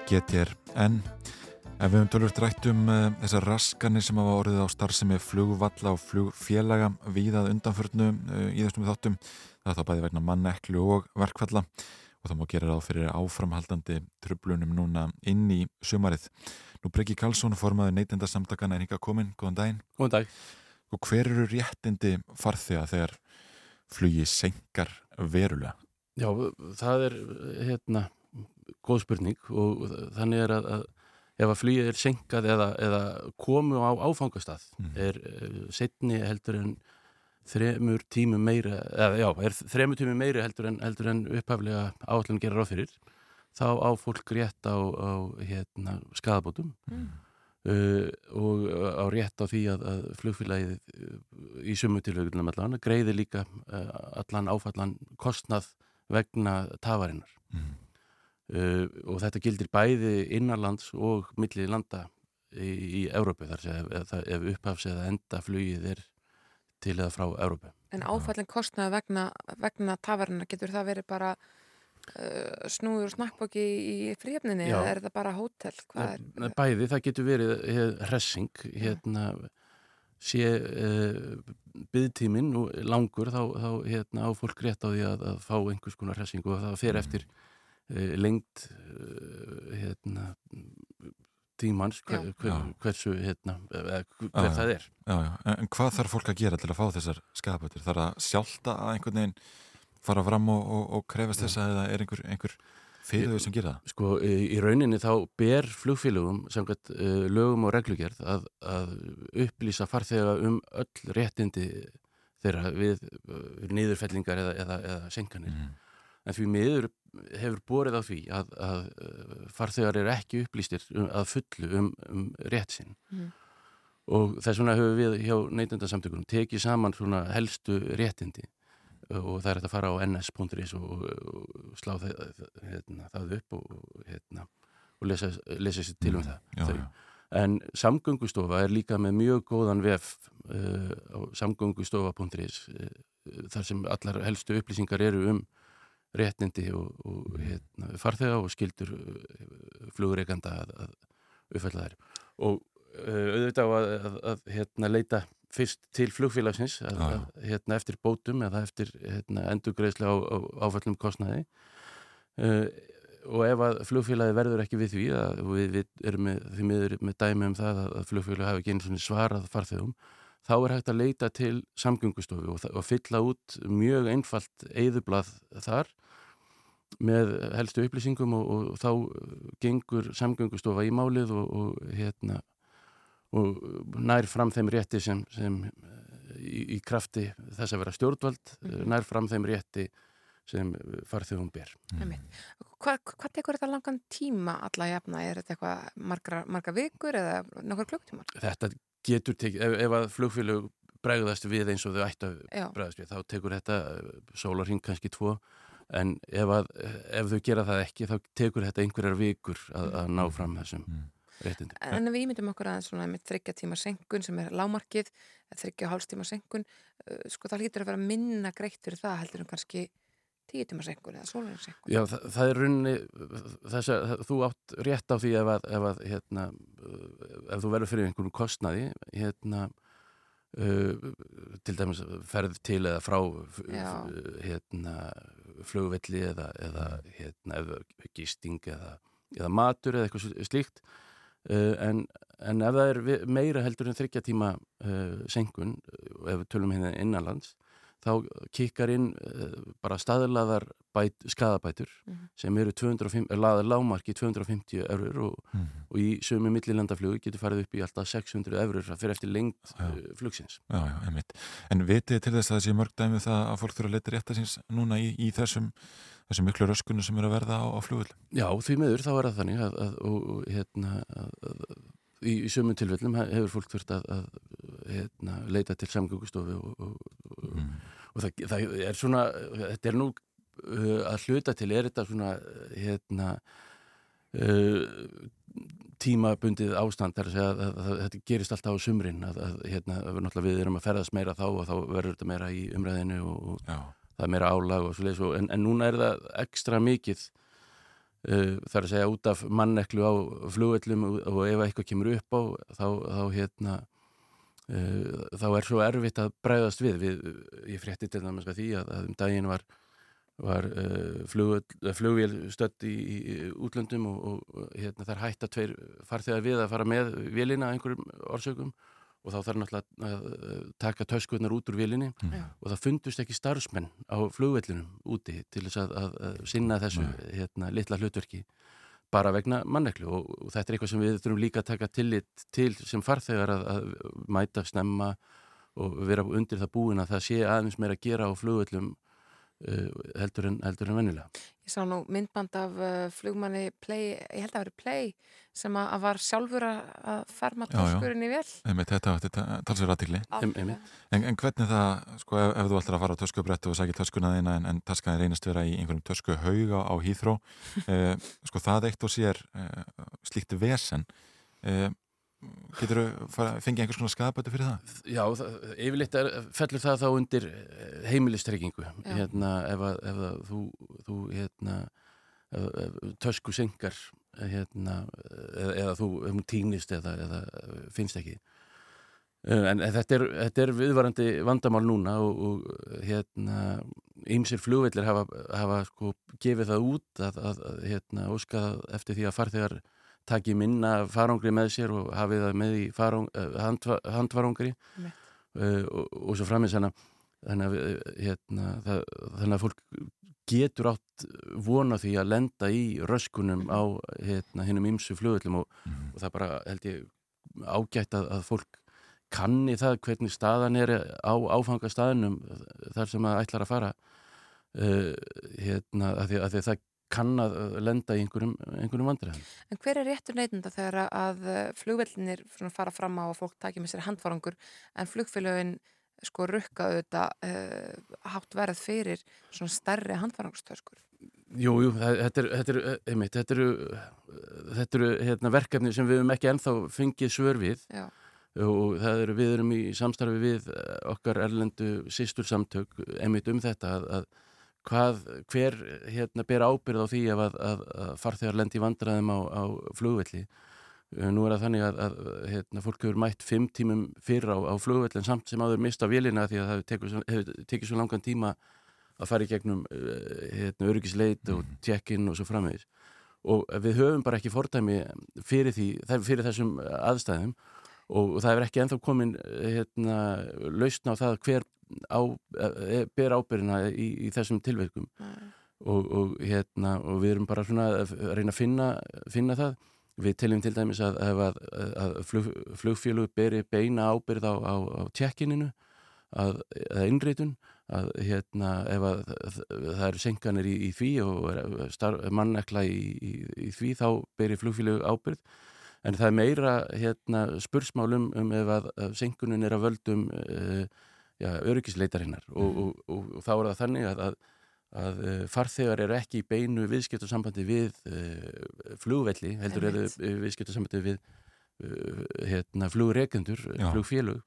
GTR en ef við höfum tölvöld rætt um uh, þessar raskanir sem hafa orðið á starfsemi flugvalla og flugfélaga víðað undanförnu uh, í þessum þáttum það er þá bæði vegna manneklu og verkfalla og það má gera ráð fyrir áframhaldandi trublunum núna inn í sumarið. Nú Breki Karlsson formaður neytenda samtakana er hinga komin, góðan daginn. Góðan dag. Og hver eru réttindi farþega þegar flugi senkar verulega? Já, það er hérna góð spurning og þannig er að, að ef að flugið er senkað eða, eða komu á áfangastað Mhm. er uh, setni heldur en þremur tímum meira eða já, er þremur tímum meiri heldur en, heldur en upphaflega áallin gerir ráð fyrir þá á fólk rétt á, á hérna, skadabótum Mm. uh, og á rétt á því að, að flugfélagið uh, í sumu tilhaugunum allan greiði líka uh, allan áfallan kostnað vegna tafarinnar Mm. Uh, og þetta gildir bæði innanlands og milli landa í, í Európu þar sem ef, ef, upphafs eða enda flugið er til eða frá Európu En áfallin kostnaði vegna, vegna tafarinnar getur það verið bara uh, snúður og snakkbóki í fríöfninni eða er það bara hótel? Er? Bæði, það getur verið eh, hressing hérna sé uh, byggtíminn langur þá, þá hérna, á fólk rétt á því að, að fá einhvers konar hressing og það fer eftir uh, lengt uh, hérna tímans hver, hver, hversu hérna, eh, hver Já, já. það er Já, já. En, hvað þarf fólk að gera til að fá þessar skapötur? Þarf að sjálta að einhvern veginn fara fram og, og, og krefast þess að eða er einhver, einhver fyrir þau sem gera það? Sko, í, rauninni þá ber flugfélögum samkvæmt uh, lögum og reglugerð að, að upplýsa farþega um öll réttindi þeirra við uh, niðurfellingar eða, eða, eða senkanir. En því miður hefur borið á því að, að uh, farþegar eru ekki upplýstir um, að fullu um, um rétt sinn. Mm. Og þess vegna höfum við hjá neytendasamtökunum tekið saman svona helstu réttindi og það er að fara á ns.is og, og slá það, hérna, það upp og, hérna, og lesa, lesa sér til um það. já, já. En samgöngustofa er líka með mjög góðan vef uh, á samgöngustofa.is uh, þar sem allar helstu upplýsingar eru um réttindi og, og hérna, farþega og skildur uh, flugreikanda að, að uppfælla þær. Og uh, auðvitað að, að, að hérna, leita fyrst til flugfélagsins hérna, eftir bótum eða eftir hérna, endurgreislu á, á áfællum kostnaði. Uh, og ef að flugfélagi verður ekki við því að og við, við erum með, því miður með dæmi um það að, flugfélagi hafi ekki einu svona svarað farþegum þá er hægt að leita til samgöngustofu og, og fylla út mjög einfalt eyðublað þar með helstu upplýsingum og, og þá gengur samgöngustofa í málið og, og hérna og nær fram þeim rétti sem, sem eh, í, í krafti þess að vera stjórnvald Mhm. nær fram þeim rétti sem farþegum ber. Einmitt. Hvað, hvað tekur þetta langan tíma alla jafna? Er þetta eitthvað margra, marga vikur eða nokkur klukktímar? Þetta getur tekið, ef, ef að flugfélög bregðast við eins og þau ættu að bregðast við, þá tekur þetta sólarhing kannski tvo, en ef, að, ef þau gera það ekki, þá tekur þetta einhverjar vikur að, að ná fram þessum réttindi. En ef við ímyndum okkur aðeins svona með þryggja tíma senkun sem er lámarkið, þryggja hálfstíma senkun, uh, sko það hlýtur að vera minna greitt fyrir það heldur en kannski tíu tíma senkun eða sólarhing senkun. Já, það, það er runni þess að þú átt rétt á því ef að, ef að hérna, ef þú verður fyrir einhvern kostnaði hérna uh, til dæmis ferð til eða frá hérna flugvelli eða, eða hérna eða gisting eða, eða matur eða eitthvað sl- slíkt. Uh, en, en ef það er meira heldur en þryggja tíma uh, senkun, uh, ef við tölum hérna innanlands þá kikkar inn uh, bara staðlaðar bæt, skadabætur Mhm. sem eru 205, laðar lámarki 250 eurur og, Mhm. og í sömu millilandaflugu getur farið upp í alltaf 600 eurur fyrir eftir lengt uh, flugsins. Já, já, einmitt. En vitið til þess að það sé mörg dæmi um það að fólk þurfa að leita rétta síns núna í, í þessum, þessum miklu röskunum sem eru að verða á, á flugvöld? Já, því miður þá er það þannig að, að, og, hérna, að, að, í, í sömu tilfellum he- hefur fólk þurft að, að hérna, leita til samgöngustofu og, og, og, Mm. Og það, það er svona, þetta er nú uh, að hluta til, er þetta svona uh, hérna uh, tímabundið ástand þar að segja að, að, að þetta gerist alltaf á sumrin að, að hérna, að við, erum að ferðast meira þá og þá verður þetta meira í umræðinu og, og það er meira álag og svo leiðis en, en núna er það ekstra mikið uh, það er að segja út af manneklu á flugvellum og, og ef eitthvað kemur upp á þá, þá hérna þá er svo erfitt að bræðast við, við ég frétti til dæmis að því að, að um daginn var var uh, flugvél, stödd í, í útlöndum og, og hérna, þær hætta tveir farþegar við að fara með vélina að einhverjum orsökum og þá þarf náttúrulega að taka töskuðnar út úr vélinni Mm. og það fundust ekki starfsmenn á flugvellinum úti til þess að, að, að sinna þessu hérna, litla hlutverki bara vegna manneklu og, og þetta er eitthvað sem við þurfum líka að taka tillit til sem farþegar að, að mæta snemma og vera undir það búin að það sé aðeins meira að gera á flugvellum uh, heldur en, heldur en venjulega. Ég sá nú myndband af uh, flugmanni Play, ég held að það veri Play sem að, að var sjálfur að ferma Já, já. töskurinn í vel Einmitt, þetta, þetta aðtikli Algjörlega. en, en hvernig það, sko, ef, ef þú ætlar að fara á töskubrettu og sækja töskuna þína en, en taskan reynast vera í einhverjum töskuhauga á hýþró eh, sko það eitt og sér eh, slíkt vesen eh, getur þú fengið einhvers konar skadabætu fyrir það? Já, það, yfirleitt er, fellur það þá undir eh, heimilistryggingu. Hérna, ef, að, ef að þú, þú hérna, ef, ef, tösku syngar hérna, eða, eða þú hún týnist eða, eða finnst ekki. Eh, en þetta er, þetta er viðvarandi vandamál núna og, og hérna ýmsir flugvellir hafa, hafa sko gefið það út að, að, að hérna, óska eftir því að farþegar taki minna farangri með sér og hafið það með í farang, handva, handvarangri Nei. uh, og, og svo framins þannig að- við, hérna, það, þannig að fólk getur átt vona því að lenda í röskunum á hérna, hinnum ymsu flugvöllum og, og það bara held ég ágætt að, að fólk kanni það hvernig staðan er á áfangastaðinum þar sem það ætlar að fara. Uh, hérna, að því, að því að það kann að lenda í einhverjum, einhverjum vandræðum. En hver er réttur neytenda þegar að flugvellinir fara fram á að fólk taki með sér handfarangur en flugfélögin sko rukka auðvitað uh, hátt verð fyrir svona stærri handfarangurstöskur? Jú, jú, þetta er, þetta er, eru, þetta eru hérna, verkefni sem við höfum ekki ennþá fengið svör við Já. og það eru, við erum í samstarfi við eh, okkar erlendu sístur samtök einmitt um þetta að, að hvað, hver hérna ber ábyrð á því að, að, að farþegar lendi í vandræðum á, á flugvelli? Eh, Nú er það þannig að, að hérna, fólk hefur mætt fimm tímum fyrr á, á flugvellin samt sem áður mista vélina því að það hefur tekið tekið svo langan tíma að fara í gegnum uh, hérna, öryggisleit og check-in og svo framvegis. Og við höfum bara ekki fordæmi fyrir, því, fyrir þessum aðstæðum og, það hefur ekki ennþá komin hérna, lausna á það hver á, e, ber ábyrðina í, í þessum tilverkum og, og, hérna, og við erum bara svona að reyna að finna, finna það. Við teljum til dæmis að, að, að, að flug, flugfélug beri beina ábyrð á, á, á check-ininu að, að innreitun að hérna ef að það eru senkanir í, í því og starf, mannekla í, í, í því þá beri flugfélug ábyrð en það er meira hérna spursmálum um ef að, senkunin er að völdum uh, já, öryggisleitarinnar og, og, og, og þá er það þannig að, að að uh, farþegar eru ekki í beinu viðskiptarsambandi við uh, flugvelli, heldur eru viðskiptarsambandi við uh, hérna, flugrekendur, Já. flugfélug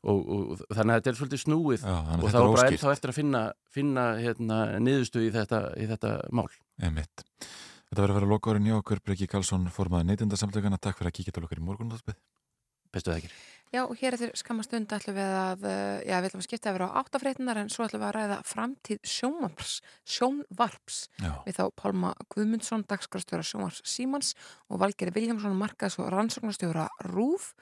og, þannig að þetta er svolítið snúið Já, og þá er bara ennþá eftir að finna, finna hérna, niðurstu í þetta, í þetta mál. Einmitt. Þetta verður að vera lokaðurinn hjá okkur Breki Karlsson, formaði neytindasamtökana Takk fyrir að kíkja til okkar í morgunúðspið Bestu ekki. Já, og hér eftir skamma stund ætlum við að, uh, já, við ætlum að skipta yfir á áttafréttinar en svo ætlum við að ræða framtíð sjónvarps, sjónvarps Já. við þá Pálma Guðmundsson, dagskrastjóra sjónvarps Símans og Valgeri Viljámsson, markaðs og rannsóknastjóra Rúf.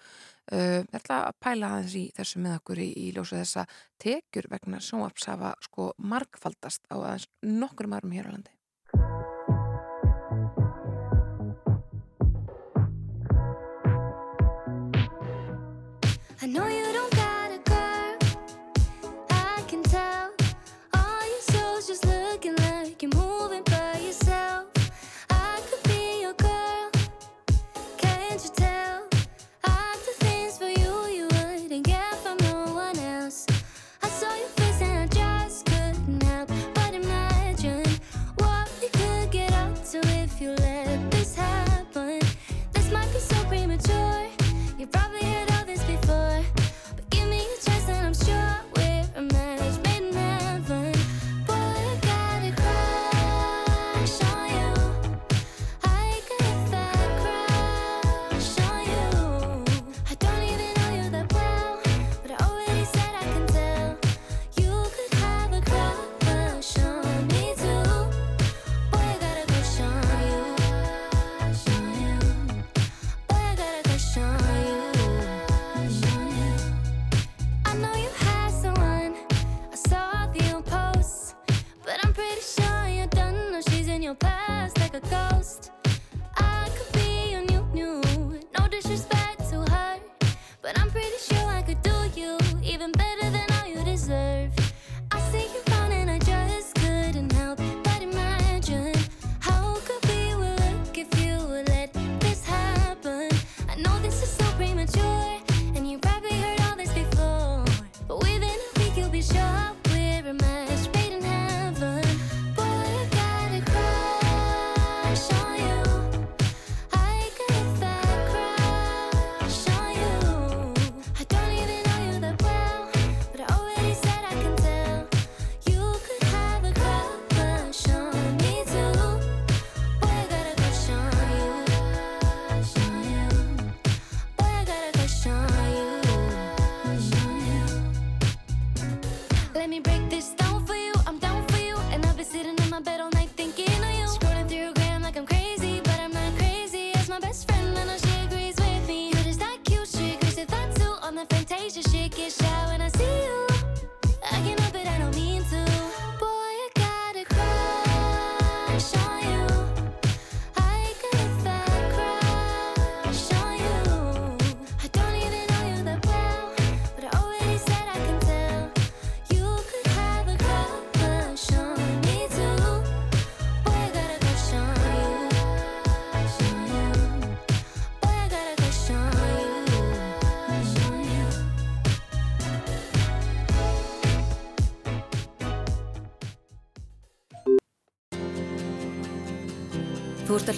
Uh, við ætlum að pæla aðeins í þessu með okkur í, í ljósu þessa tekjur vegna sjónvarps hafa sko margfaldast á aðeins nokkur árum hér á landi.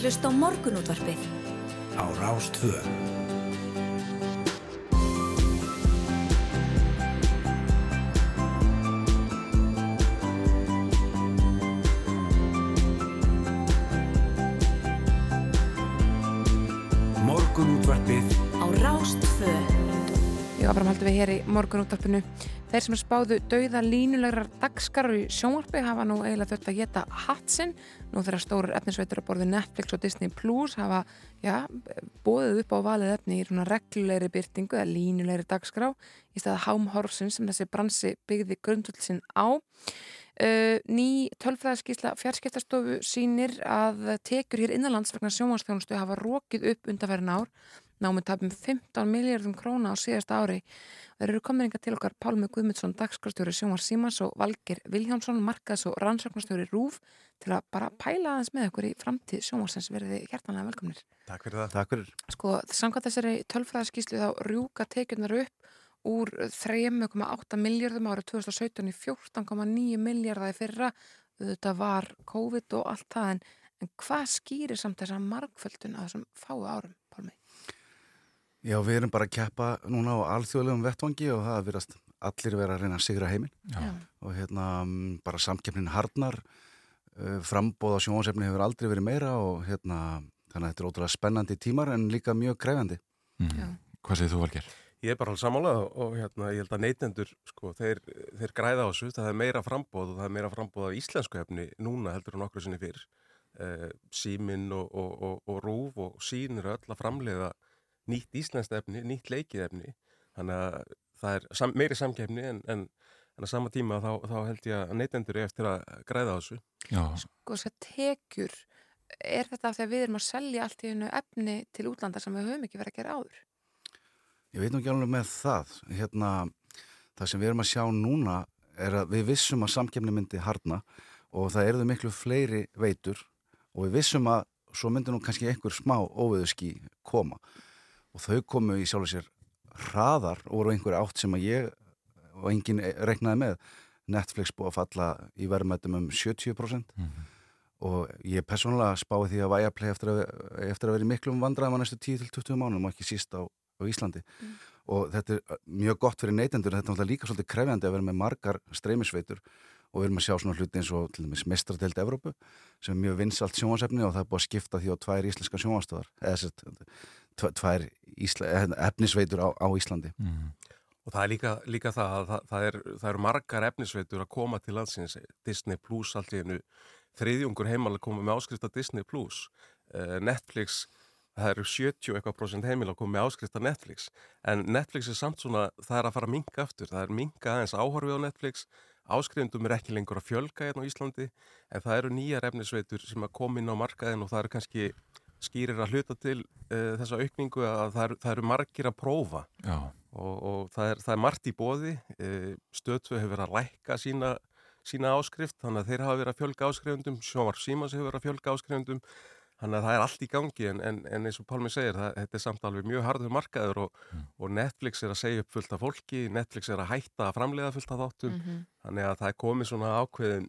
Að hlusta á morgunútvarpið. Á Rástvö. Morgunútvarpið Á Rástvö. Já, framhaldum við hér í morgunúttarpinu. Þeir sem spáðu dauða línulegar dagskarar í sjónvarpi hafa nú eiginlega þurft að geta hatsinn. Nú þeirra stórar efnisveitur að borði Netflix og Disney Plus hafa, já, bóðið upp á valið efni í svona reglulegri byrtingu eða línulegri dagskrá í staða hámhorfsinn sem þessi bransi byggði grundvöldsin á. Uh, ný tölfræðaskísla fjarskiptastofu sínir að tekjur hér innanlands vegna sjónvarsþjónustu hafa rókið upp undanferðin ár námið tapum 15 miljardum króna á síðasta ári. Þeir eru komin inga til okkar Pálmi Guðmundsson, dagskrastjóri Sjómar Símans og Valgir Viljánsson, markaðs og rannsóknastjóri Rúf til að bara pæla aðeins með okkur í framtíð Sjómarsens verði hjertanlega velkomnir. Takk fyrir það. Takk fyrir. Sko, samkvæmt þessari tölfræðaskíslu þá rjúka tekjurnar upp úr 3,8 miljardum ára 2017 í 14,9 miljardaði fyrra. Þetta var COVID og allt það en, en hvað skýrir samt þessa markföldun að þessum fáu árum? Já, við erum bara að keppa núna á alþjóðlegum vettvangi og það verðast allir vera að reyna að sigra heiminn Já. og hérna mm, bara samkeppnin harnar uh, frambóð á sjónvarsefni hefur aldrei verið meira og hérna þannig að þetta er ótrúlega spennandi tímar en líka mjög krefjandi Mm. Hvað segir þú, Valger? Ég er bara alveg sammálað og hérna, ég held að neytendur, sko, þeir, þeir græða á þessu, það er meira frambóð og það er meira frambóð af íslensku efni núna heldur en okkur sinni fyrr. Eh, síminn og, og, og, og rúf og sín eru öll að framleiða nýtt íslenskt efni, nýtt leikið efni. Þannig að það er sam, meiri samkeppni en, en, en að sama tíma þá, þá held ég að neytendur er eftir að græða á þessu. Já. Sko þess að tekjur, er þetta af því að við erum að selja allt í einu efni til útlanda sem við höfum ekki verið að gera áður? Ég veit nú ekki alveg með það hérna, það sem við erum að sjá núna er að við vissum að samkeppni myndi harna og það erðu miklu fleiri veitur og við vissum að svo myndi nú kannski einhver smá óveðuski koma og þau komu í sjálf og sér hraðar og voru einhver átt sem að ég og enginn reknaði með. Netflix búið að falla í verðmættum um 70% og ég persónulega spái því að Viaplay eftir að, eftir að vera í miklum vandræðum á næstu 10-20 mánum og ekki síst á, á Íslandi. Og þetta er mjög gott fyrir neytendur þetta er líka svolítið krefjandi að vera með margar streymisveitur. Og við erum að sjá svona hluti eins og til dæmis mestradelt Evrópu sem er mjög vinsalt sjónvarsefni og það er búið að skipta því á tvær íslenska sjónvarstöðar eða tvær ísla, efnisveitur á, á Íslandi. Og það er líka, líka það að það, það, er, það eru margar efnisveitur að koma til landsins, Disney Plus allt í hennu, þriðjungur heimalega koma með áskrift af Disney Plus, uh, Netflix, það eru 70 eitthvað prosent heimilega að koma með áskrift af Netflix, en Netflix er samt svona, það er að fara að minka aftur, það er minka aðeins áhorfi á Netflix, áskrifendum er ekki lengur að fjölga hérna á Íslandi, en það eru nýjar efnisveitur sem að koma inn á markaðin og það eru kannski skýrir að hluta til uh, þessa aukningu að það eru, það eru margir að prófa. Já. og, og það, er, það er margt í bóði uh, stöðtöð hefur verið að lækka sína, sína áskrift þannig að þeir hafa verið að fjölga áskrifendum sjómar símas hefur verið að fjölga áskrifendum þannig að það er allt í gangi. En, en, en eins og Pálmi segir, það, þetta er samt alveg mjög harður markaður og, og Netflix er að segja upp fullt af fólki, Netflix er að hætta að framlega fullt af þáttum. Mhm. þannig að það er komið svona ákveðin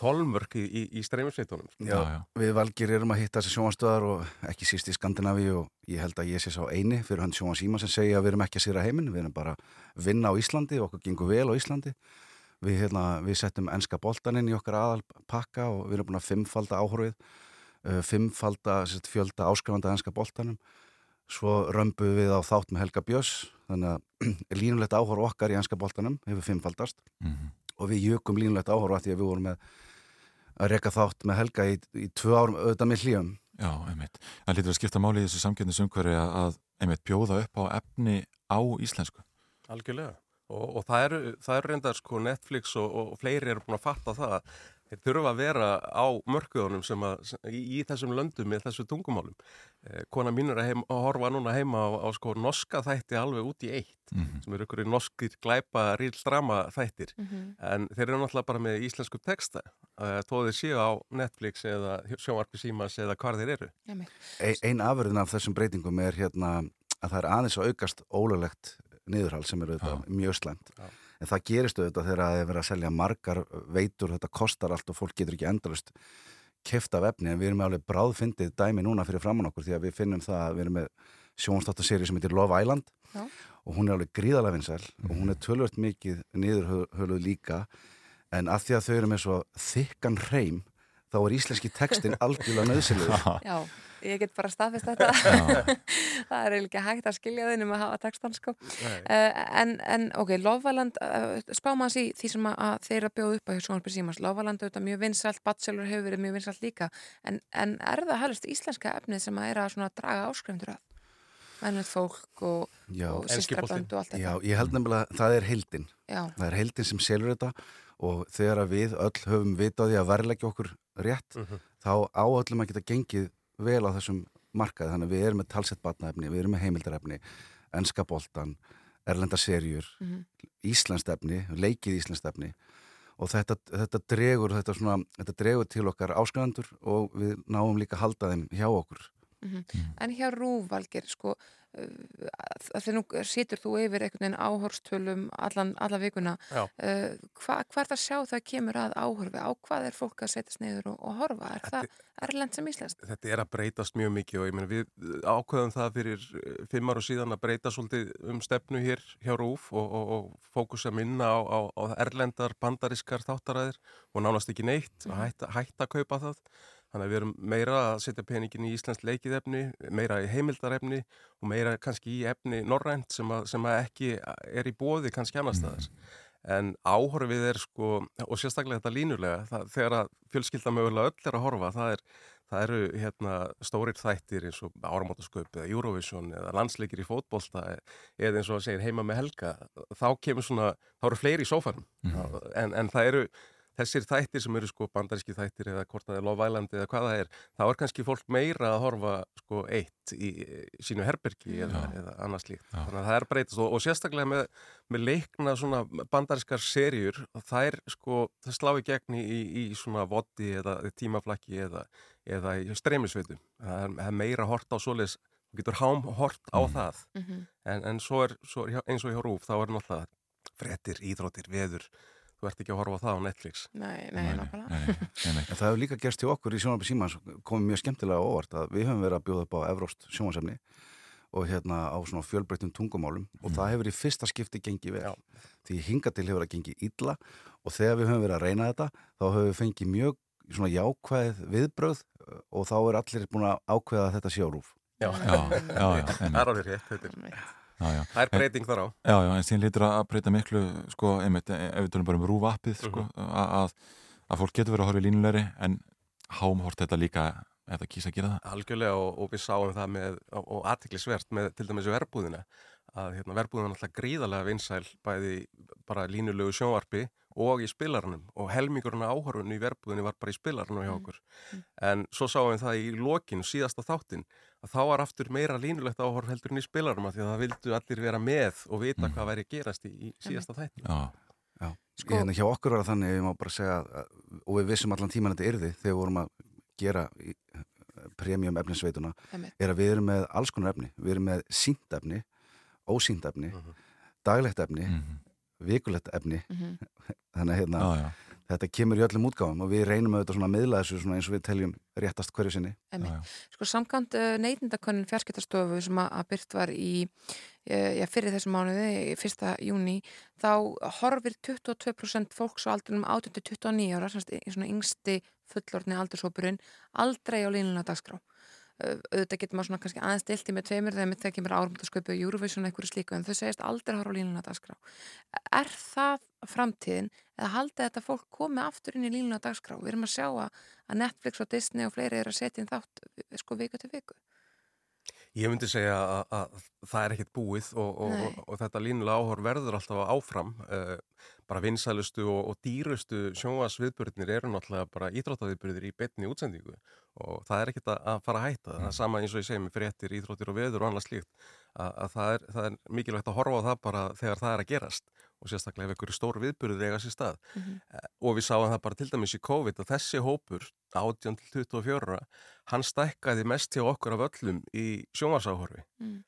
þolmörk í, í, í streymisveitunum Já, við valgir erum að hitta þessi sjónvarstöðar og ekki síst í Skandinavi og ég held að ég sé sá eini fyrir hann sjónvarsíma sem segja að við erum ekki að sýra heiminn, við erum bara að vinna á Íslandi og okkur gengur vel á Íslandi. Við, hérna, við settum enska boltaninn í okkar aðal pakka og við erum búin að fimmfalda áhorfið, uh, fimmfalda sérst, fjölda áskrifanda enska boltanum. Svo römbuð við á þátt með Helga Björns, þannig að línulegt áhorf okkar í enska boltanum hefur fimmfaldast Mhm. og við jökum línulegt áhorf að því að við vorum með að reka þátt með Helga í, í tvö árum auðvitað með hlýjum. Já, einmitt. Það lítur að skipta máli í þessu samkjöndisumhverfi að, að einmitt bjóða upp á efni á íslensku. Algjörlega. Og, og það eru, eru reyndar sko Netflix og, og fleiri eru búin að fatta það að þeir þurfa að vera á mörkuðunum sem að, sem, í, í þessum löndum með þessu tungumálum. Eh, kona mín er að, heim, að horfa núna heima á, á sko norska þætti alveg út í eitt Mhm. sem eru ykkur í norskir glæpa ríl drama þættir Mhm. en þeir eru náttúrulega bara með íslensku texta þó þeir séu á Netflix eða sjónvarpi símas eða hvar þeir eru. Ein, ein afurðin af þessum breytingum er hérna að það er aðeins að aukast ólöglegt niðurhald sem er auðvitað mjög slæmt. Já. En það gerist auðvitað þegar það er verið að selja margar veitur, þetta kostar allt og fólk getur ekki endalust keft af efni. En við erum alveg bráðfyndið dæmi núna fyrir framann okkur því að við finnum það að við erum með sjónstáttaseri sem heitir Love Island Já. og hún er alveg gríðalega vinsæl og hún er tölvört mikið niðurhöluð líka. En að því að þau eru með svo þykkan hreim þá er íslenski textin algjörlega nöðsilegur Já, ég get bara staðfist þetta. Það er ekki hægt að skilja þinn um að hafa textan sko. Uh, en, en ok, Lofaland uh, spáum í því sem að, að þeir að bjóða upp á hjá Sjónarby Símans, Lofaland auðvitað mjög vinsalt Bachelor hefur verið mjög vinsalt líka. En, en er það helst íslenska efnið sem að er að draga áskrifendur að? Mennilegt fólk og, og sýstrabönd og allt þetta. Já, ég held nefnilega að það er heildin. Já. það er heildin sem selur þetta og þegar að við öll höfum vitaði að verleggja okkur rétt Mhm. þá á öllum að geta gengið vel á þessum markaði. Þannig að við erum með talsett batnaefni, við erum með heimildarefni enska boltan, erlenda serjur Mhm. íslenskt efni leikið íslenskt efni. Og þetta, þetta dregur þetta, svona, þetta dregur til okkar áskræðandur og við náum líka að halda þeim hjá okkur Mhm. En hjá Rúvalgir, sko, uh, að nú situr þú yfir einhvern veginn áhorstölum allan, alla vikuna, uh, hva, hvað er það að sjá það kemur að áhorfi? Á hvað er fólk að setjast niður og, og horfa? Er það erlend sem íslenskt? Þetta er að breytast mjög mikið og ég meina við ákveðum það fyrir eh, fimm ára síðan að breyta svolítið um stefnu hér hjá Rúf og, og, og fókusa minna á, á, á erlendar bandarískar þáttaræðir og nánast ekki neitt og hætta, hætta að kaupa það. Þannig að við erum meira að setja peningin í Íslands leikið meira í heimildarefni og meira kannski í efni norrænt sem, að, sem að ekki er í bóði kannski annar staðar. En áhorfið er sko, og sérstaklega þetta línulega, það, þegar að fjölskylda mögulega öll er að horfa, það, er, það eru hérna, stórir þættir eins og áramótasköp eða Eurovision eða landsleikir í fótbolta eða eins og að segja heima með helga, þá kemur svona, þá eru fleiri í sófanum, en, en það eru þessir þættir sem eru sko bandaríski þættir eða hvort það er Love Island eða hvað það er þá er kannski fólk meira að horfa sko eitt í sínu herbergi eða, eða annars líkt. Þannig að það er breytast og, og sérstaklega með, með leikna svona bandarískar serjur það er sko, það slá í gegn í, í, svona vodi eða tímaflakki eða, eða í streymisveitum. Það er, það er meira hort á svoleiðis þú getur hám hort á það Mhm. en, en svo er, svo er eins og hjá Rúf þá er náttúrulega frettir, íþróttir, veður þú ert ekki að horfa það á Netflix. Nei, nei, nákvæmlega. En það hefur líka gerst hjá okkur í sjónarbi símans komið mjög skemmtilega á óvart að við höfum verið að bjóða upp á Evróst sjónvarsefni og hérna á svona fjölbreyttum tungumálum og það hefur í fyrsta skipti gengið vel. Því hinga til hefur það gengið illa og þegar við höfum verið að reyna þetta þá höfum við fengið mjög svona jákvæð viðbröð og þá er allir búin að ákveða að þetta sé á rúf. Já, Já, já, já. Það er alveg rétt, þetta er Já, já. Það er breyting þar á. Já, já, en síðan lítur að breyta miklu, sko, einmitt, ef við tölum bara um rúvappið, sko, Mhm. að, að fólk getur verið að horfa í línulegri, en hámhort þetta líka, það kýsa að gera það. Algjörlega og, og við sáum það með, og, og aðtiklisvert með til dæmis verbúðina að hérna, verbúðina er alltaf gríðarlega vinsæl bæði bara línulegu sjónvarpi og í spilarnum og helmingurinn áhörfunni í verbúðinni var bara í spilarnum hjá okkur en svo sáum við það í lokinu síðasta þáttin að þá var aftur meira línulegt áhörf heldur en í spilarnum af því að það vildu allir vera með og vita hvað væri að gerast í, í síðasta þættin Já, Já, sko, hérna hjá okkur var það þannig, ég má bara segja að, og við vissum allan tíman þetta yrði þegar við vorum að gera í, premium efnisveituna, Einmitt. er að við erum með alls konar efni, við erum með sínt efni, ósínt efni daglegt efni, vikulegt efni. Mhm. þannig að hérna Já, já. Þetta kemur í öllum útgáfum og við reynum auðvitað svona að miðla þessu svona eins og við teljum réttast hverju sinni Einmitt. Sko samkvæmt uh, neytindakönnun fjarskiptastofu sem að, byrt var í uh, já, fyrir þessum mánuði, 1. júni þá horfir 22% fólks á aldrinum 18-29 ára svona yngsti fullorðni aldurshópurinn aldrei á línuna dagskrá auðvitað getur maður svona kannski aðeins stilt í með tveimur þegar mitt þegar kemur árumtasköpu og Eurovision eitthvað slíku en þau segist aldrei horfa á línuna dagskrá Er það framtíðin eða haldið þetta fólk komið aftur inn í línuna dagskrá? Við erum að sjá að, að Netflix og Disney og fleiri eru að setja inn þátt sko viku til viku Ég myndi segja að, að það er ekkert búið og, og, og, og þetta línulega áhor verður alltaf áfram. Uh, bara vinsælustu og, og dýrustu sjónvarsviðbörðinir eru náttúrulega bara íþróttaviðbörðir í betni útsendingu og það er ekkert að, fara að hætta. Það er sama eins og ég segi með fréttir, íþróttir og veður og annað slíkt. Að, að það, er, það er mikilvægt að horfa á það bara þegar það er að gerast og sérstaklega ef einhverju stór viðbörðir eiga sér stað. Mhm. Eh, og við sáum það bara til dæmis í COVID að þessi hópur 18 til 24 ára, hann stækkaði mest hjá okkur af öllum í sjónvarsáhorfi Mm.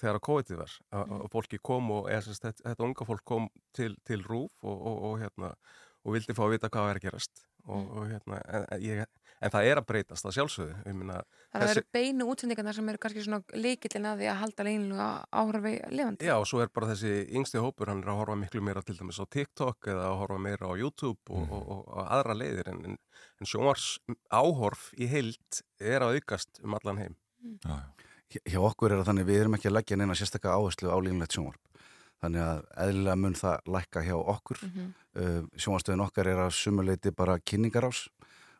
Þegar að COVID var að að fólki kom og eða, sérst, þetta, þetta unga fólk kom til, til rúf og, og, og, hérna, og vildi fá að vita hvað var að gerast og, og hérna, en, ég en það er að breytast það sjálfsögðu ég meina, Það eru beinu útsendingarna sem eru kannski svona líkillin að því að halda leinilega áhrafi lifandi. Já, og svo er bara þessi yngsti hópur, hann er að horfa miklu meira til dæmis á TikTok eða að horfa meira á YouTube og, Mm. og, og, og aðra leiðir en, en, en sjónvars áhorf í heild er að aukast um allan heim. Hjá- Hjá okkur er það þannig við erum ekki að leggja neina sérstakka áherslu á línulegt sjónvarp. Þannig að eðlilega mun það lækka hjá okkur. Mhm. Uh, sjónvarstöðin okkar er að sumuleiti bara kynningarás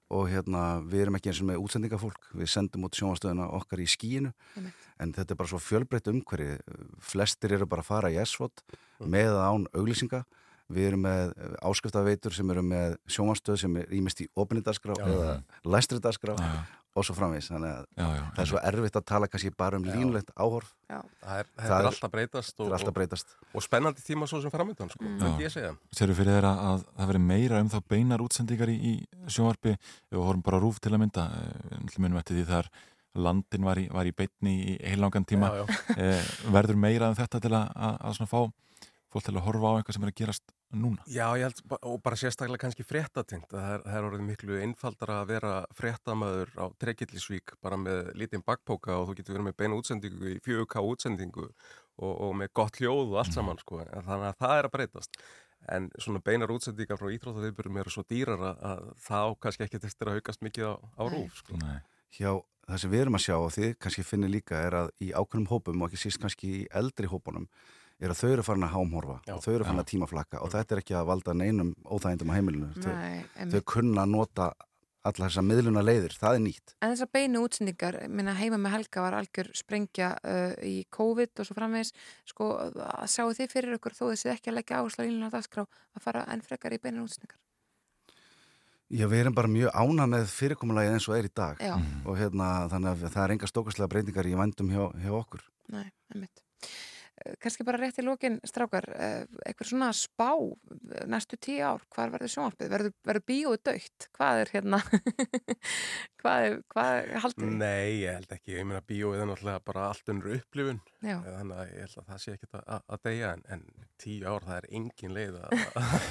og hérna við erum ekki eins og með útsendingafólk. Við sendum út sjónvarstöðina okkar í skíinu Einmitt. en þetta er bara svo fjölbreytt umhverfi. Flestir eru bara að fara í S-vot með eða án auglýsinga. Við erum með áskriftaveitur sem eru með sjónvarstöð sem er ímest í opnindarskrá Já. eða læstridarskrá og svo framvís. Þannig að Já, já, það er svo erfitt að tala kannski bara um línulegt áhorf. Já. Það er, Það það er er- alltaf breytast það og, er alltaf breytast. og, og spennandi tíma svo sem framöndan, sko, Já. myndi ég segja. Serðu fyrir þeirra að það veri meira um þá beinar útsendingar í, í sjónvarpi ef við horfum bara rúf til að mynda eh, munum eftir því þar landin var í, var í beitni í heilangan tíma Já, já. Eh, verður meira um þetta til að, að, að fá fólk til að horfa á eitthvað sem er að gerast núna Já, ég held, og bara sérstaklega kannski fréttatengt, það er, það er orðið miklu einfaldara að vera fréttamaður á Trekillisvík bara með lítinn bakpóka og þú getur verið með beina útsendingu í 4K útsendingu og, og með gott hljóð og allt saman, sko, en þannig að það er að breytast. En svona beinar útsendingar frá íþróttaviðbyrjum eru svo dýrar að, þá kannski ekki eftir að haukast mikið á, á rúf, sko. Nei. hjá það sem við erum að sjá og þið kannski finnir líka er að í ákveðnum hópum og ekki síst kannski í eldri hópunum er að þau eru farin að hámhorfa Já. og þau eru farin að tímaflakka og þetta er ekki að valda neinum óþægindum á heimilinu þau, Nei, þau einmitt. kunna að nota alla þessar miðluna leiðir, það er nýtt En þessar beinu útsendingar, minna heima með Helga var algjör sprengja uh, í COVID og svo framvegis, sko, að sjáu þið fyrir ykkur þó þessi ekki að leggja áherslu á línulega dagskrá að fara enn frekar í beinu útsendingar. Já, við erum bara mjög ána með fyrirkomulagið eins og er í dag Já. og hérna, þannig að það er enga stókastlega breytingar í vændum hjá, hjá okkur Nei, Kannski bara rétt í lokin, strákar, eh, eitthvað svona spá eh, næstu tíu ár, hvað verður sjónvarpið? Verður, verður bíóið dögt? Hvað er hérna, hvað er, hvað er haldið? Nei, ég held ekki, ég meina bíóið er náttúrulega bara allt unnur upplifun Já. þannig að ég held að það sé ekkit að, að deyja en, en tíu ár það er engin leið að,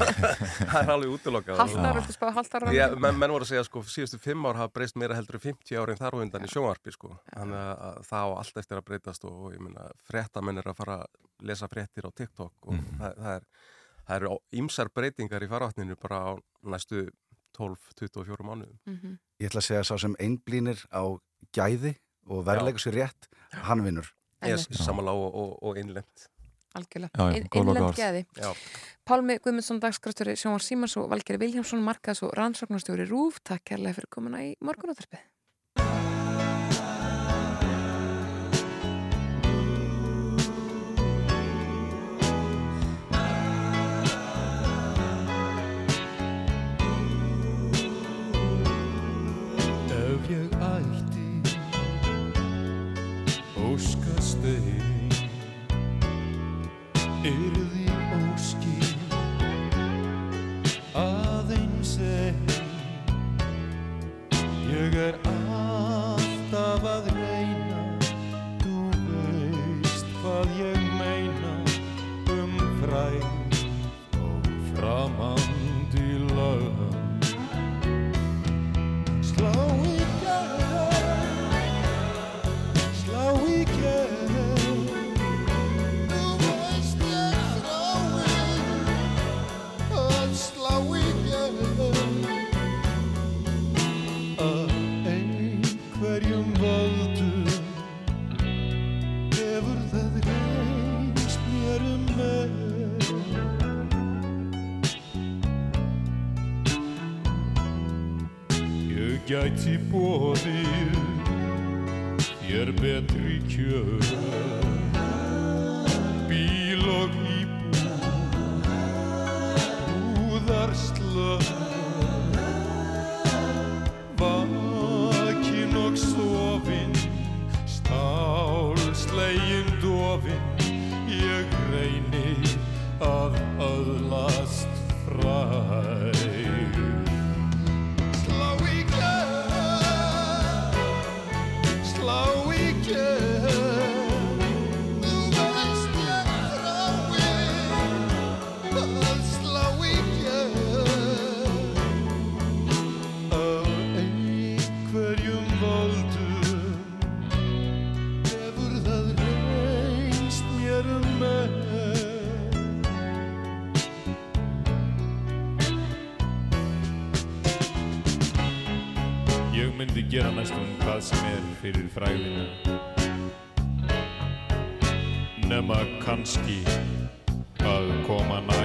það er alveg útilokkað Hallt ár, viltu spá hallt ár? Já, menn, menn voru að segja sko, síðustu fimm ár hafa breyst meira heldur en 50 árin þar og undan í sjónvarpi sko. þannig að, að lesa fréttir á TikTok og það, það er það eru ímsar breytingar í farvatninu bara á næstu 12-24 mánuðum Mhm. Ég ætla að segja að sá sem einblínir á gæði og verðleikur sér rétt, hann vinnur Ég er samanlá og, og, og innlend Algjörlega, Já, já, Inn- góð innlend lokaorð. geði. Já. Pálmi Guðmundsson, dagskrafstjóri Sjónvar Símans og Valgeri Viljámsson, markaðs og rannsóknarstjóri Rúf. Takk kærlega fyrir komuna í morgunúttarpið. Ég gæti bóðið þér betri kjör. Bíl og íbúð Húðarslöð Vakin gera næstum hvað sem er fyrir fræðina nema kannski að koma nakin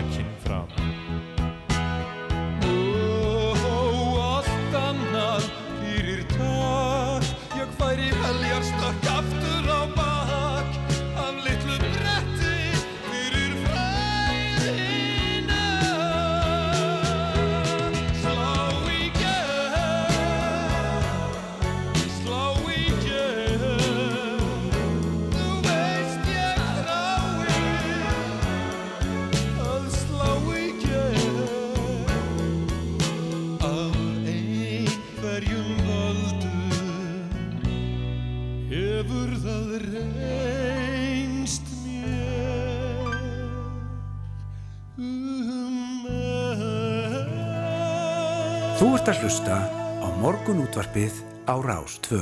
ert að hlusta á morgun útvarpið á Rás 2.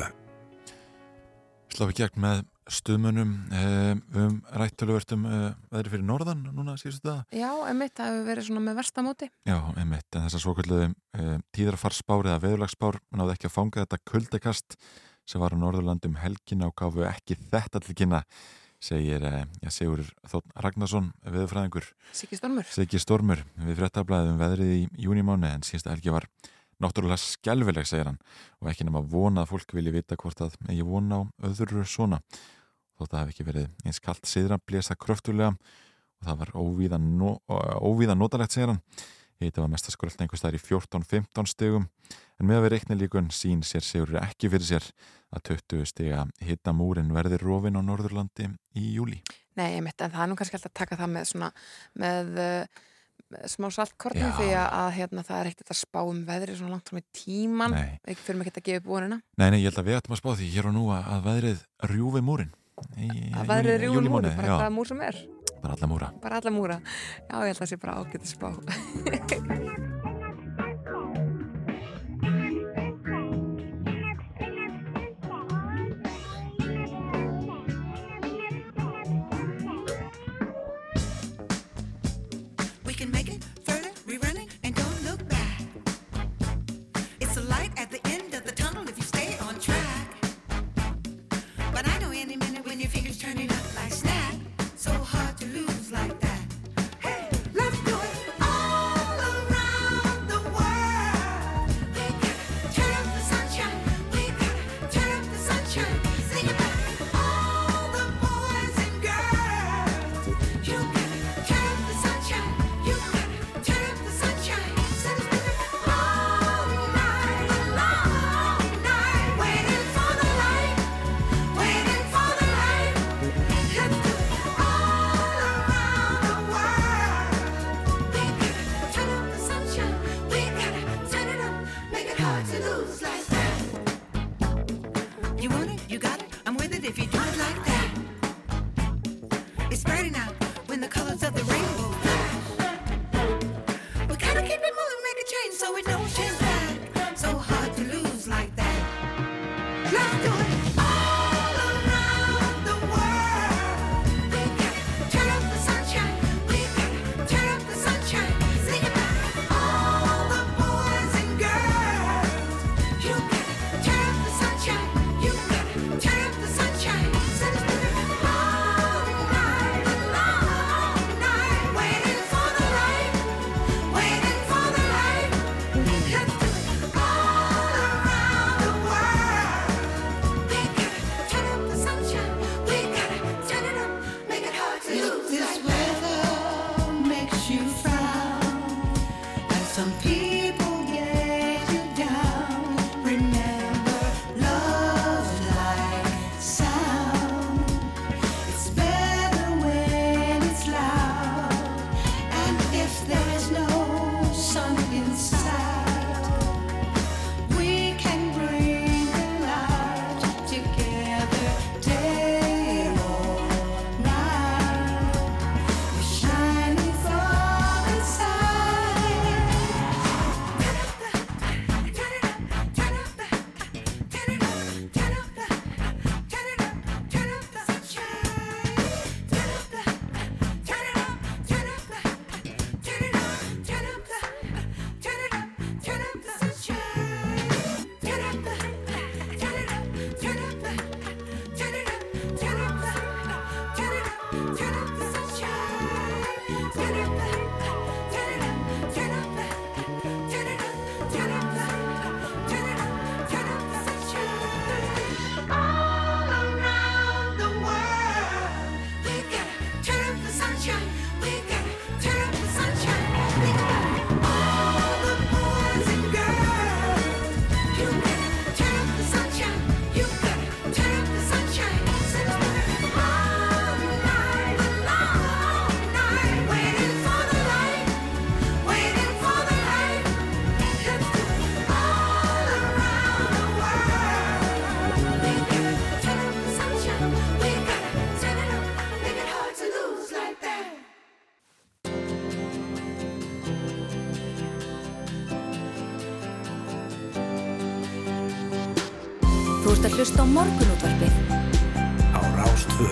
Slá við gegn með stuðmunum eh, um eh, veðri fyrir norðan núna síðustu það Já, emitt, það hefur verið svona með verstamóti. Já, einmitt, en þessar svokvöldu eh, tíðarfarsspár eða veðurlagsspár náðu ekki að fanga þetta kuldakast sem var á Norðurlandum helgina og gafu ekki þetta til kynna segir, eh, já, Sigur Þótt Ragnarsson veðurfræðingur Siggi Stormur. Siggi Stormur við fréttablaðum veðrið í júnimáni en síðasta helgi var náttúrulega skelvileg, segir hann og ekki nema vona að fólk vilji vita hvort að eigi vona á öðru svona þótt að það hef ekki verið eins kallt siðra blésa kröftulega og það var óvíða, no, óvíða notalegt, segir hann Hiti var mest að skrölda einhvers staðar í 14-15 stegum en með að við reikna líkun sín sér segur ekki fyrir sér að 20 stega hitamúrin verði rofin á Norðurlandi í júli. Nei, emitt, en það er nú kannski alltaf að taka það með svona, með, uh, smá saltkortni Já. því að, hérna, það er ekkert að spá um veðri svona langt fram í tíman, ekki fyrir mig ekki að gefa upp vonina. Nei, nei, ég held að við ættum að spá því hér og nú að, að veðrið rjúfi múrin. Í, Að veðrið júlí- rjúin múri, júlímánuði, bara hvaða múr sem er, Bara alla múra. bara alla múra. Já, ég held að það sé bara ágætt að spá. morgunútvarpið á Rástvö.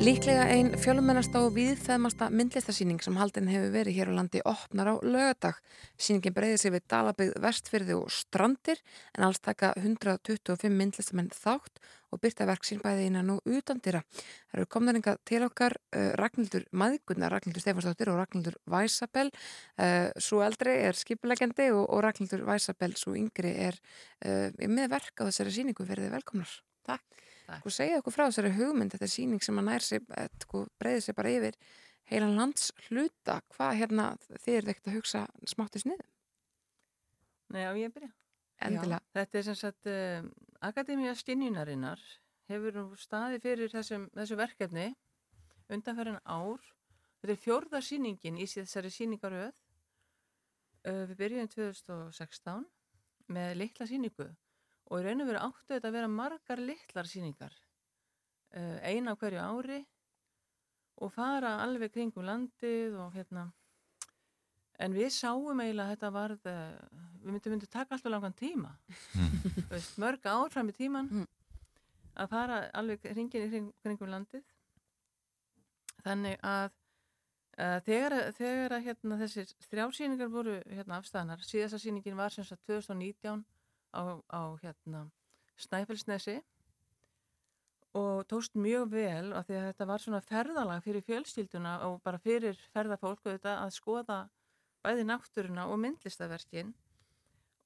Líklega ein fjölumennasta og viðfæðmasta myndlistarsýning sem haldin hefur verið hér á landi opnar á lögadag. Sýningin breyði sig við Dalabygð, Vestfyrði og Strandir en alls taka 125 myndlistamenn þátt og byrta verk sín bæði innan og utandira. Það eru komðaringa til okkar uh, Ragnhildur Maðgunna, Ragnhildur Stefansdóttir og Ragnhildur Væsabell. Uh, svo eldri er skipulegjandi og, og Ragnhildur Væsabell, svo yngri er uh, með verk á þessari sýningu. Verðið velkomnar. Takk. Sko segja okkur frá þessari hugmynd, þetta er sýning sem að nær sig, sko, breyði sig bara yfir heilan lands hluta. Hvað hérna, þið eru ekkert að hugsa smáttu sniðum? Nei, á ég byrja. Endilega. Já, þetta er sem sagt uh, Akademía Stinjunarinnar hefur nú staði fyrir þessum, þessu verkefni undanferðin ár. Þetta er fjórða sýningin í þessari sýningaröð. Uh, við byrjum 2016 með litla sýningu og í raun og veru áttu þetta að vera margar litlar sýningar. Uh, eina á hverju ári og fara alveg kringum landið og hérna En við sáum eiginlega að þetta varð, uh, við myndum myndum taka alltaf langan tíma, Þú veist, mörg ár fram í tíman að fara alveg hringin í kring, kringum landið. Þannig að uh, þegar, þegar að, hérna, þessir þrjálsýningar voru hérna, afstæðanar, síðasta sýningin var sem sagt 2019 á, á hérna, Snæfellsnesi. Og tókst mjög vel af því að þetta var svona ferðalag fyrir fjölskylduna og bara fyrir ferðafólk auðvitað að skoða bæði náttúruna og myndlistaverkin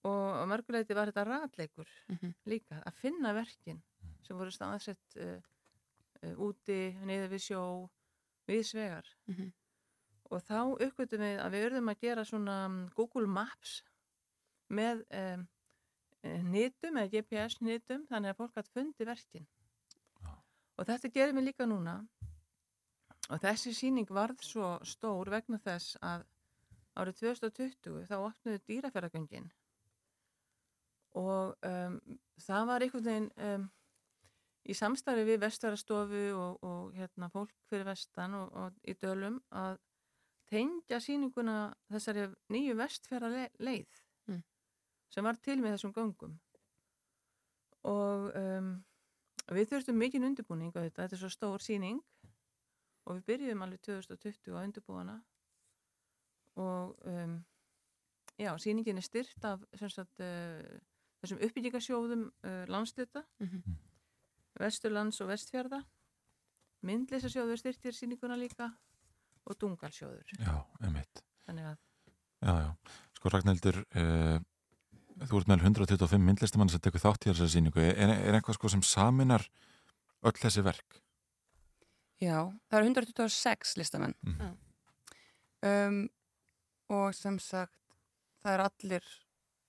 og á mörguleiti var þetta ratleikur líka að finna verkin sem voru staðsett uh, uh, úti, niður við sjó við svegar Mhm. og þá uppgötum við að við urðum að gera svona um, Google Maps með um, nýtum eða GPS nýtum þannig að fólk hatt fundi verkin. Og þetta gerum við líka núna. Og þessi síning varð svo stór vegna þess að árið 2020 þá opnuðu dýraferðagöngin og um, það var einhvern veginn um, í samstarfi við vestarastofu og, og hérna, fólk fyrir vestan og, og í dölum að tengja síninguna þessari nýju vestfjara leið Mm. sem var til með þessum göngum. Og um, við þurftum mikinn undirbúning á þetta, þetta er svo stór síning og við byrjuðum alveg 2020 að undirbúana og um, já, síningin er styrt af sagt, uh, þessum uppbyggingasjóðum uh, landsluta Mhm. Vesturlands og Vestfjörða myndlisasjóður styrtir síninguna líka og Dungalsjóður Já, einmitt. þannig að Já, já. Sko Ragnhildur, uh, þú ert með 125 myndlistamann sem tekur þátt í þessari sýningu. Er, er eitthvað sko sem saminar öll þessi verk? Já, það eru 126 listamenn Mhm. um, og sem sagt það er allir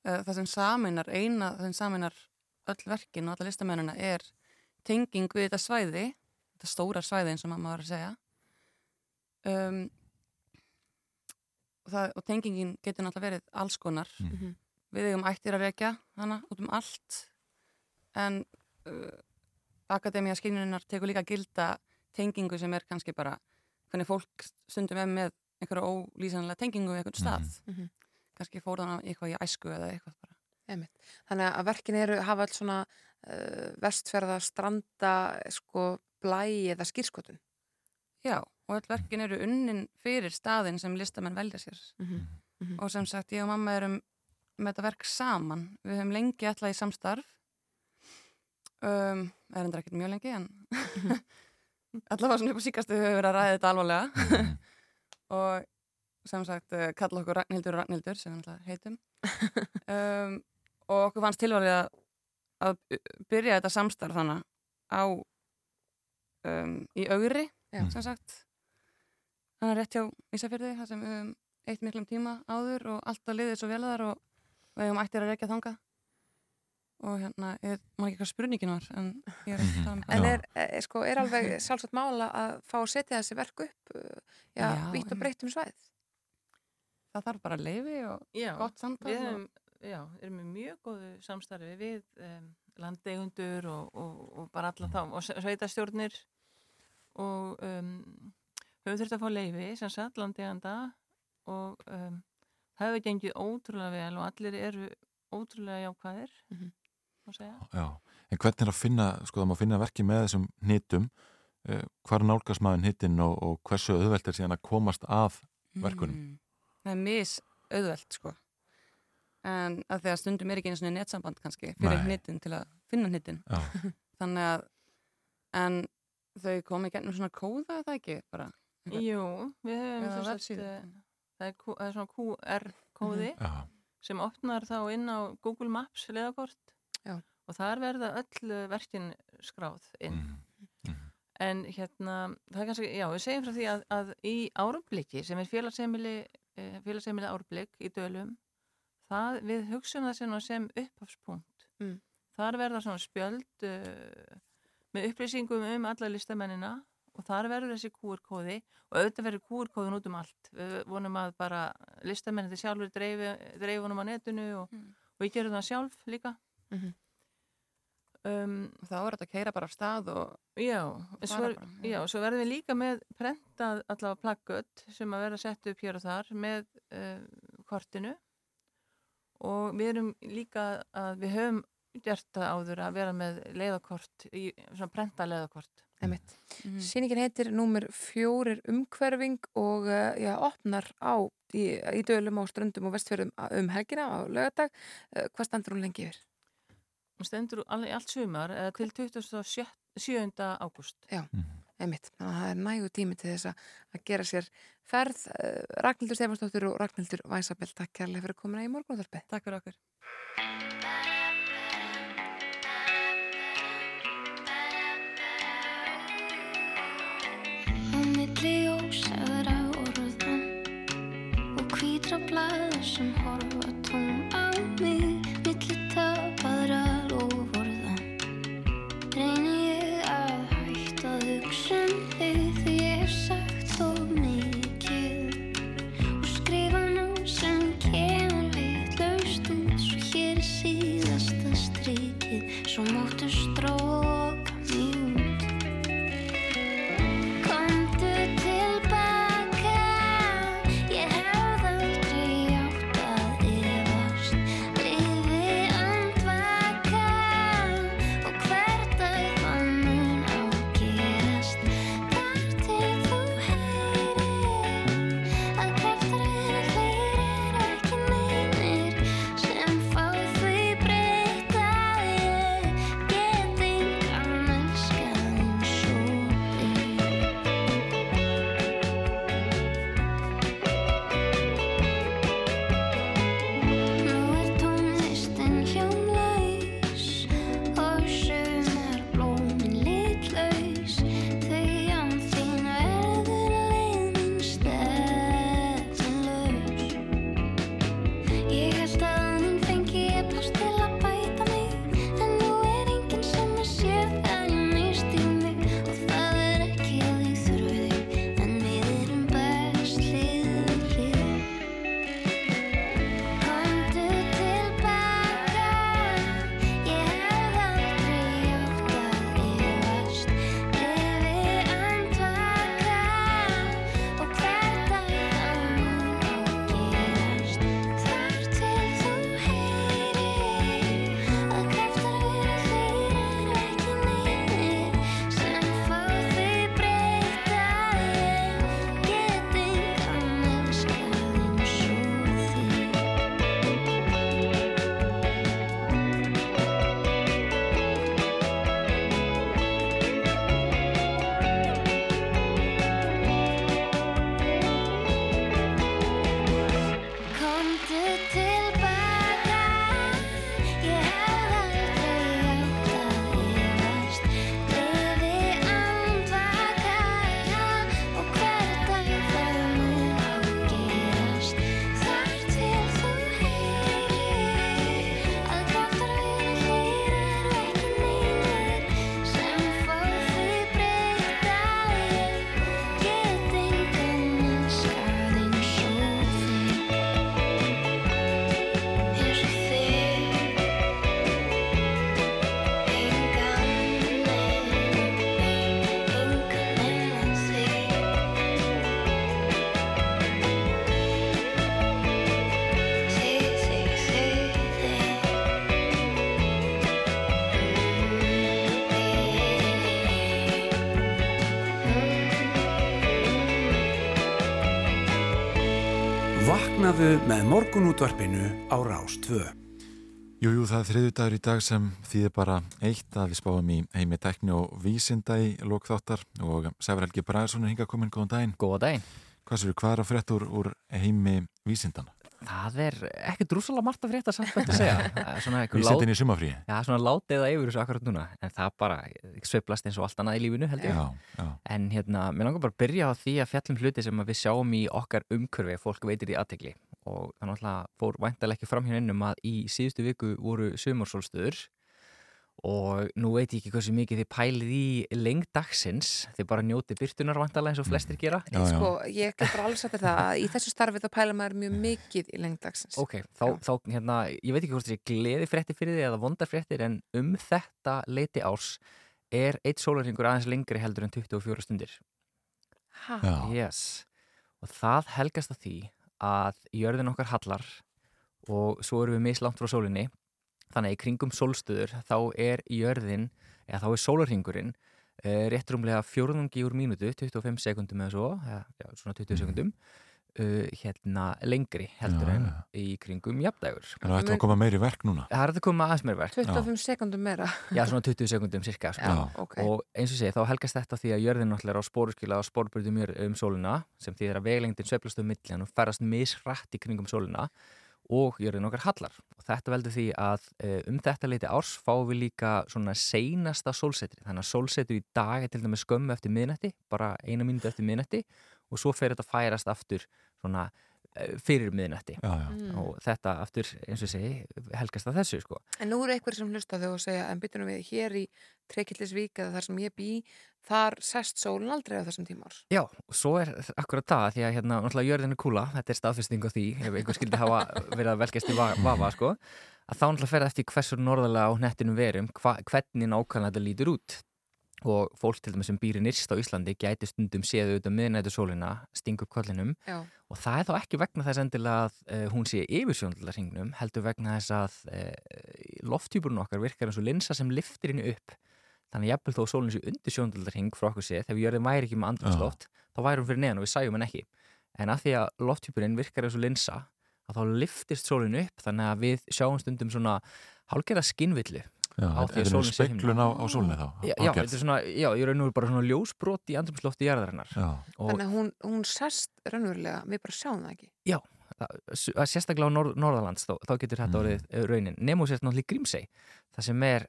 uh, það sem saminar, eina það sem saminar öll verkin og alla listamennina er tenging við þetta svæði þetta stóra svæði eins og mamma var að segja. Um, og, það, og tengingin getur náttúrulega verið alls konar. Mhm. við eigum ættir að rekja hana út um allt en uh, Akademía skynjuninnar tekur líka að gilda tengingu sem er kannski bara hvernig fólk stundum er með einhverja ólýsanlega tengingu við einhvern stað. Mhm. kannski fór þannig eitthvað í æsku eða eitthvað bara. Einmitt. Þannig að verkin eru, hafa alls svona uh, vestferða, stranda, sko, blæ eða skýrskotun. Já, og öll verkin eru unnin fyrir staðin sem listamenn velja sér. Mhm, mhm. og sem sagt ég og mamma erum með þetta verk saman. Við höfum lengi alltaf í samstarf. Um, er endur ekkert mjög lengi en allavega svona upp á síkastu höfum við verið að ræða þetta alvarlega og sem sagt uh, kalla okkur Ragnhildur og Ragnhildur sem við náttúrulega heitum. Um, og okkur fannst tilvalið að, að byrja þetta samstarf þannig á um, í augri Já, sem sagt. Hann er rétt hjá Ísafjörði þar sem við höfum eitt miklum tíma áður og alltaf liðið svo vel að þar og við höfum ættir að rekja þangað og hérna, ég má ekki hvað spurningin var en ég er að tala um En er, er, sko, er alveg sjálfsagt mála að fá að setja þessi verk upp uh, já, Já, vítt og breytt um svæð? það þarf bara leifi og Já, gott samtal við og- hefum, já, erum við mjög góðu samstarfi við um, landeigundur og, og, og bara alla þá og sveitastjórnir og um, höfum þurft að fá leifi sem sagt landeiganda og um, það hefur gengið ótrúlega vel og allir eru ótrúlega jákvæðir Mhm. má segja. Já, en hvernig er að finna, sko það má finna verki með þessum hnitum, uh, hvar nálgast maður hnitin og, og hversu auðvelt er síðan að komast að verkunum? Mm. Það er mis auðvelt sko en að því að stundum er ekki einu svona netsamband kannski fyrir hnitin til að finna hnitin Já. þannig að en þau komi gennum svona kóða er það ekki bara Jú, við sagt, vefsíðu. eh, það, er, svona QR-kóði Mhm. Já. sem opnar þá inn á Google Maps leðakort Já. og þar verða öll eh, verkin skráð inn. En hérna, það er kannski, já, við segjum frá því að, að í árumbliki sem er félagsheimili eh, félagsheimili árblik í dölum það, við hugsaum það sem, sem upphafspunkt. Mm. þar verða svona spjöld uh, með upplýsingum um alla listamennina og þar verður þessi QR-kóði og auðvitað verður QR-kóðin út um allt. Við vonum að bara listamenninni sjálfur dreifi, dreifunum á netinu og, og við gerum það sjálf líka Mhm. um, þá er þetta að keira bara af stað og já, svo, bara, já, svo verðum við líka með prentað allavega plaggött sem að vera sett upp hér og þar með uh, kortinu og við erum líka að við höfum gert það áður að vera með leiðakort, í, svona prenta leiðakort Einmitt. Mhm. Sýningin heitir númer fjórir umhverfing og uh, já, opnar á í, í dölum á ströndum og vestfjörðum um helgina á lögadag. Uh, hvað standur hún lengi yfir? Hún stendur allt sumar eða til 27. ágúst Já, einmitt. Þannig að það er nægu tími til þess að- að gera sér ferð. Uh, Ragnhildur Stefansdóttir og Ragnhildur Væsabell, takk kærlega fyrir að koma í morgunúðarpi. Takk fyrir okkur. Á milli ósæðra orða og hvítra blaða sem horfa tóm Vaknaðu með morgunútvarpinu á Rás 2. Jú, jú, það er þriðu dagur í dag sem þýðir bara eitt að við spáum í heimi tekni og vísinda í lokþáttar og Sævar Helgi Bræðarsson er hinga komin, góðan daginn. Góðan daginn. Hvað séu, hvað er að frétta úr, úr heimi vísindana? Það er ekkert drúsalega margt að frétta samt að segja. Er svona einhver Vísindin í sumafríi? Já, svona látið að yfir þessu akkurat núna. En það bara sveiflast eins og allt annað í lífinu, held ég. Já, já. En hérna, mér langar bara að byrja á því að fjallum hluti sem að við sjáum í okkar umhverfi, fólk veitir í aðtegli. Og það náttúrulega fór væntalega ekki fram hjá innum að í síðustu viku voru sumarsólstöður og nú veit ég ekki hversu mikið þið pælið í lengd dagsins þið bara njóti byrtunar vantarlega eins og flestir gera Já, já. Sko, ég get bara alveg sagt þér það að í þessu starfi þá pæla maður mjög mikið í lengdagsins. Ok, þá, þá hérna, ég veit ekki hvort það er gleði fréttir fyrir því eða vondar fréttir en um þetta leiti ás er eitt sólarringur aðeins lengri heldur en 24 stundir Ha? Já. Yes, og það helgast að því að jörðin okkar hallar og svo erum við mislangt frá sólinni þannig að í kringum sólstöður þá er jörðin, eða þá er sólarringurinn uh, rétt rúmlega fjórðungi úr mínútu, 25 sekundum eða svo, ja, já, svona 20 sekundum uh, hérna lengri heldur Já, en já. í kringum jafndægur En það ætti að koma meiri verk núna? Það er að koma aðeins meiri verk 25 sekundum meira. Já, svona 20 sekundum cirka sko. Já, ok. og eins og sé, þá helgast þetta því að jörðin náttúrulega er á spóruskila og spórbrytum um sólina sem þýðir að veglengdin sveiflast um milli og ferðast misrætt í kringum sólina og jörðin okkar hallar. Og þetta veldur því að eh, um þetta leiti árs fáum við líka svona seinasta sólsetri þannig að sólsetri í dag er til dæmis skömmu eftir miðnætti, bara eina mínúti eftir miðnætti og svo fer þetta að færast aftur svona fyrir miðnætti Já, já. Mm. og þetta aftur, eins og segi, helgast að þessu sko. En nú eru einhverjir sem hlusta á þau og segja en byttunum við hér í Trekillisvík eða þar sem ég bý, þar sest sólun aldrei á þessum tíma árs. Já, og svo er akkurat það því að hérna, náttúrulega jörðin er kúla, þetta er staðfesting á því ef einhver skildi hafa verið að velkast í va- vafa, sko, að þá náttúrulega fer eftir hversu norðalega á hnettinum verum, hva, hvernig nákvæmlega þetta lítur út og fólk til dæmis sem býri nýrst á Íslandi gæti stundum séð auðvitað miðnættu sólina, stinga upp kollinum. Já. og það er þá ekki vegna þess endilega að uh, hún sé yfir sjóndalarhingnum, heldur vegna þess að uh, lofttjúburinn okkar virkar eins og linsa sem liftir henni upp. Þannig að jafnvel þó sólinn sé undir sjóndalarhing frá okkur séð, þegar jörðin væri ekki með andrumsloft þá væri hún fyrir neðan og við sæjum henn ekki. En að því að lofttjúburinn virkar eins og linsa að þá liftist sólinn upp þannig að við sjáum stundum svona hálgerða skinnvillu Já, á er því að þetta sólin sé speklun á, á sólni þá? Já, já, þetta er svona, já, ég raun og veru bara svona ljósbrot í andrumslofti jarðarinnar Já. og Þannig að hún, hún sest raunverulega, við bara sjáum það ekki. Já, það, sérstaklega á norð, Norðalands þá, þá getur þetta orðið mm. raunin nefnum sérst náttúrulega í Grímsey það sem er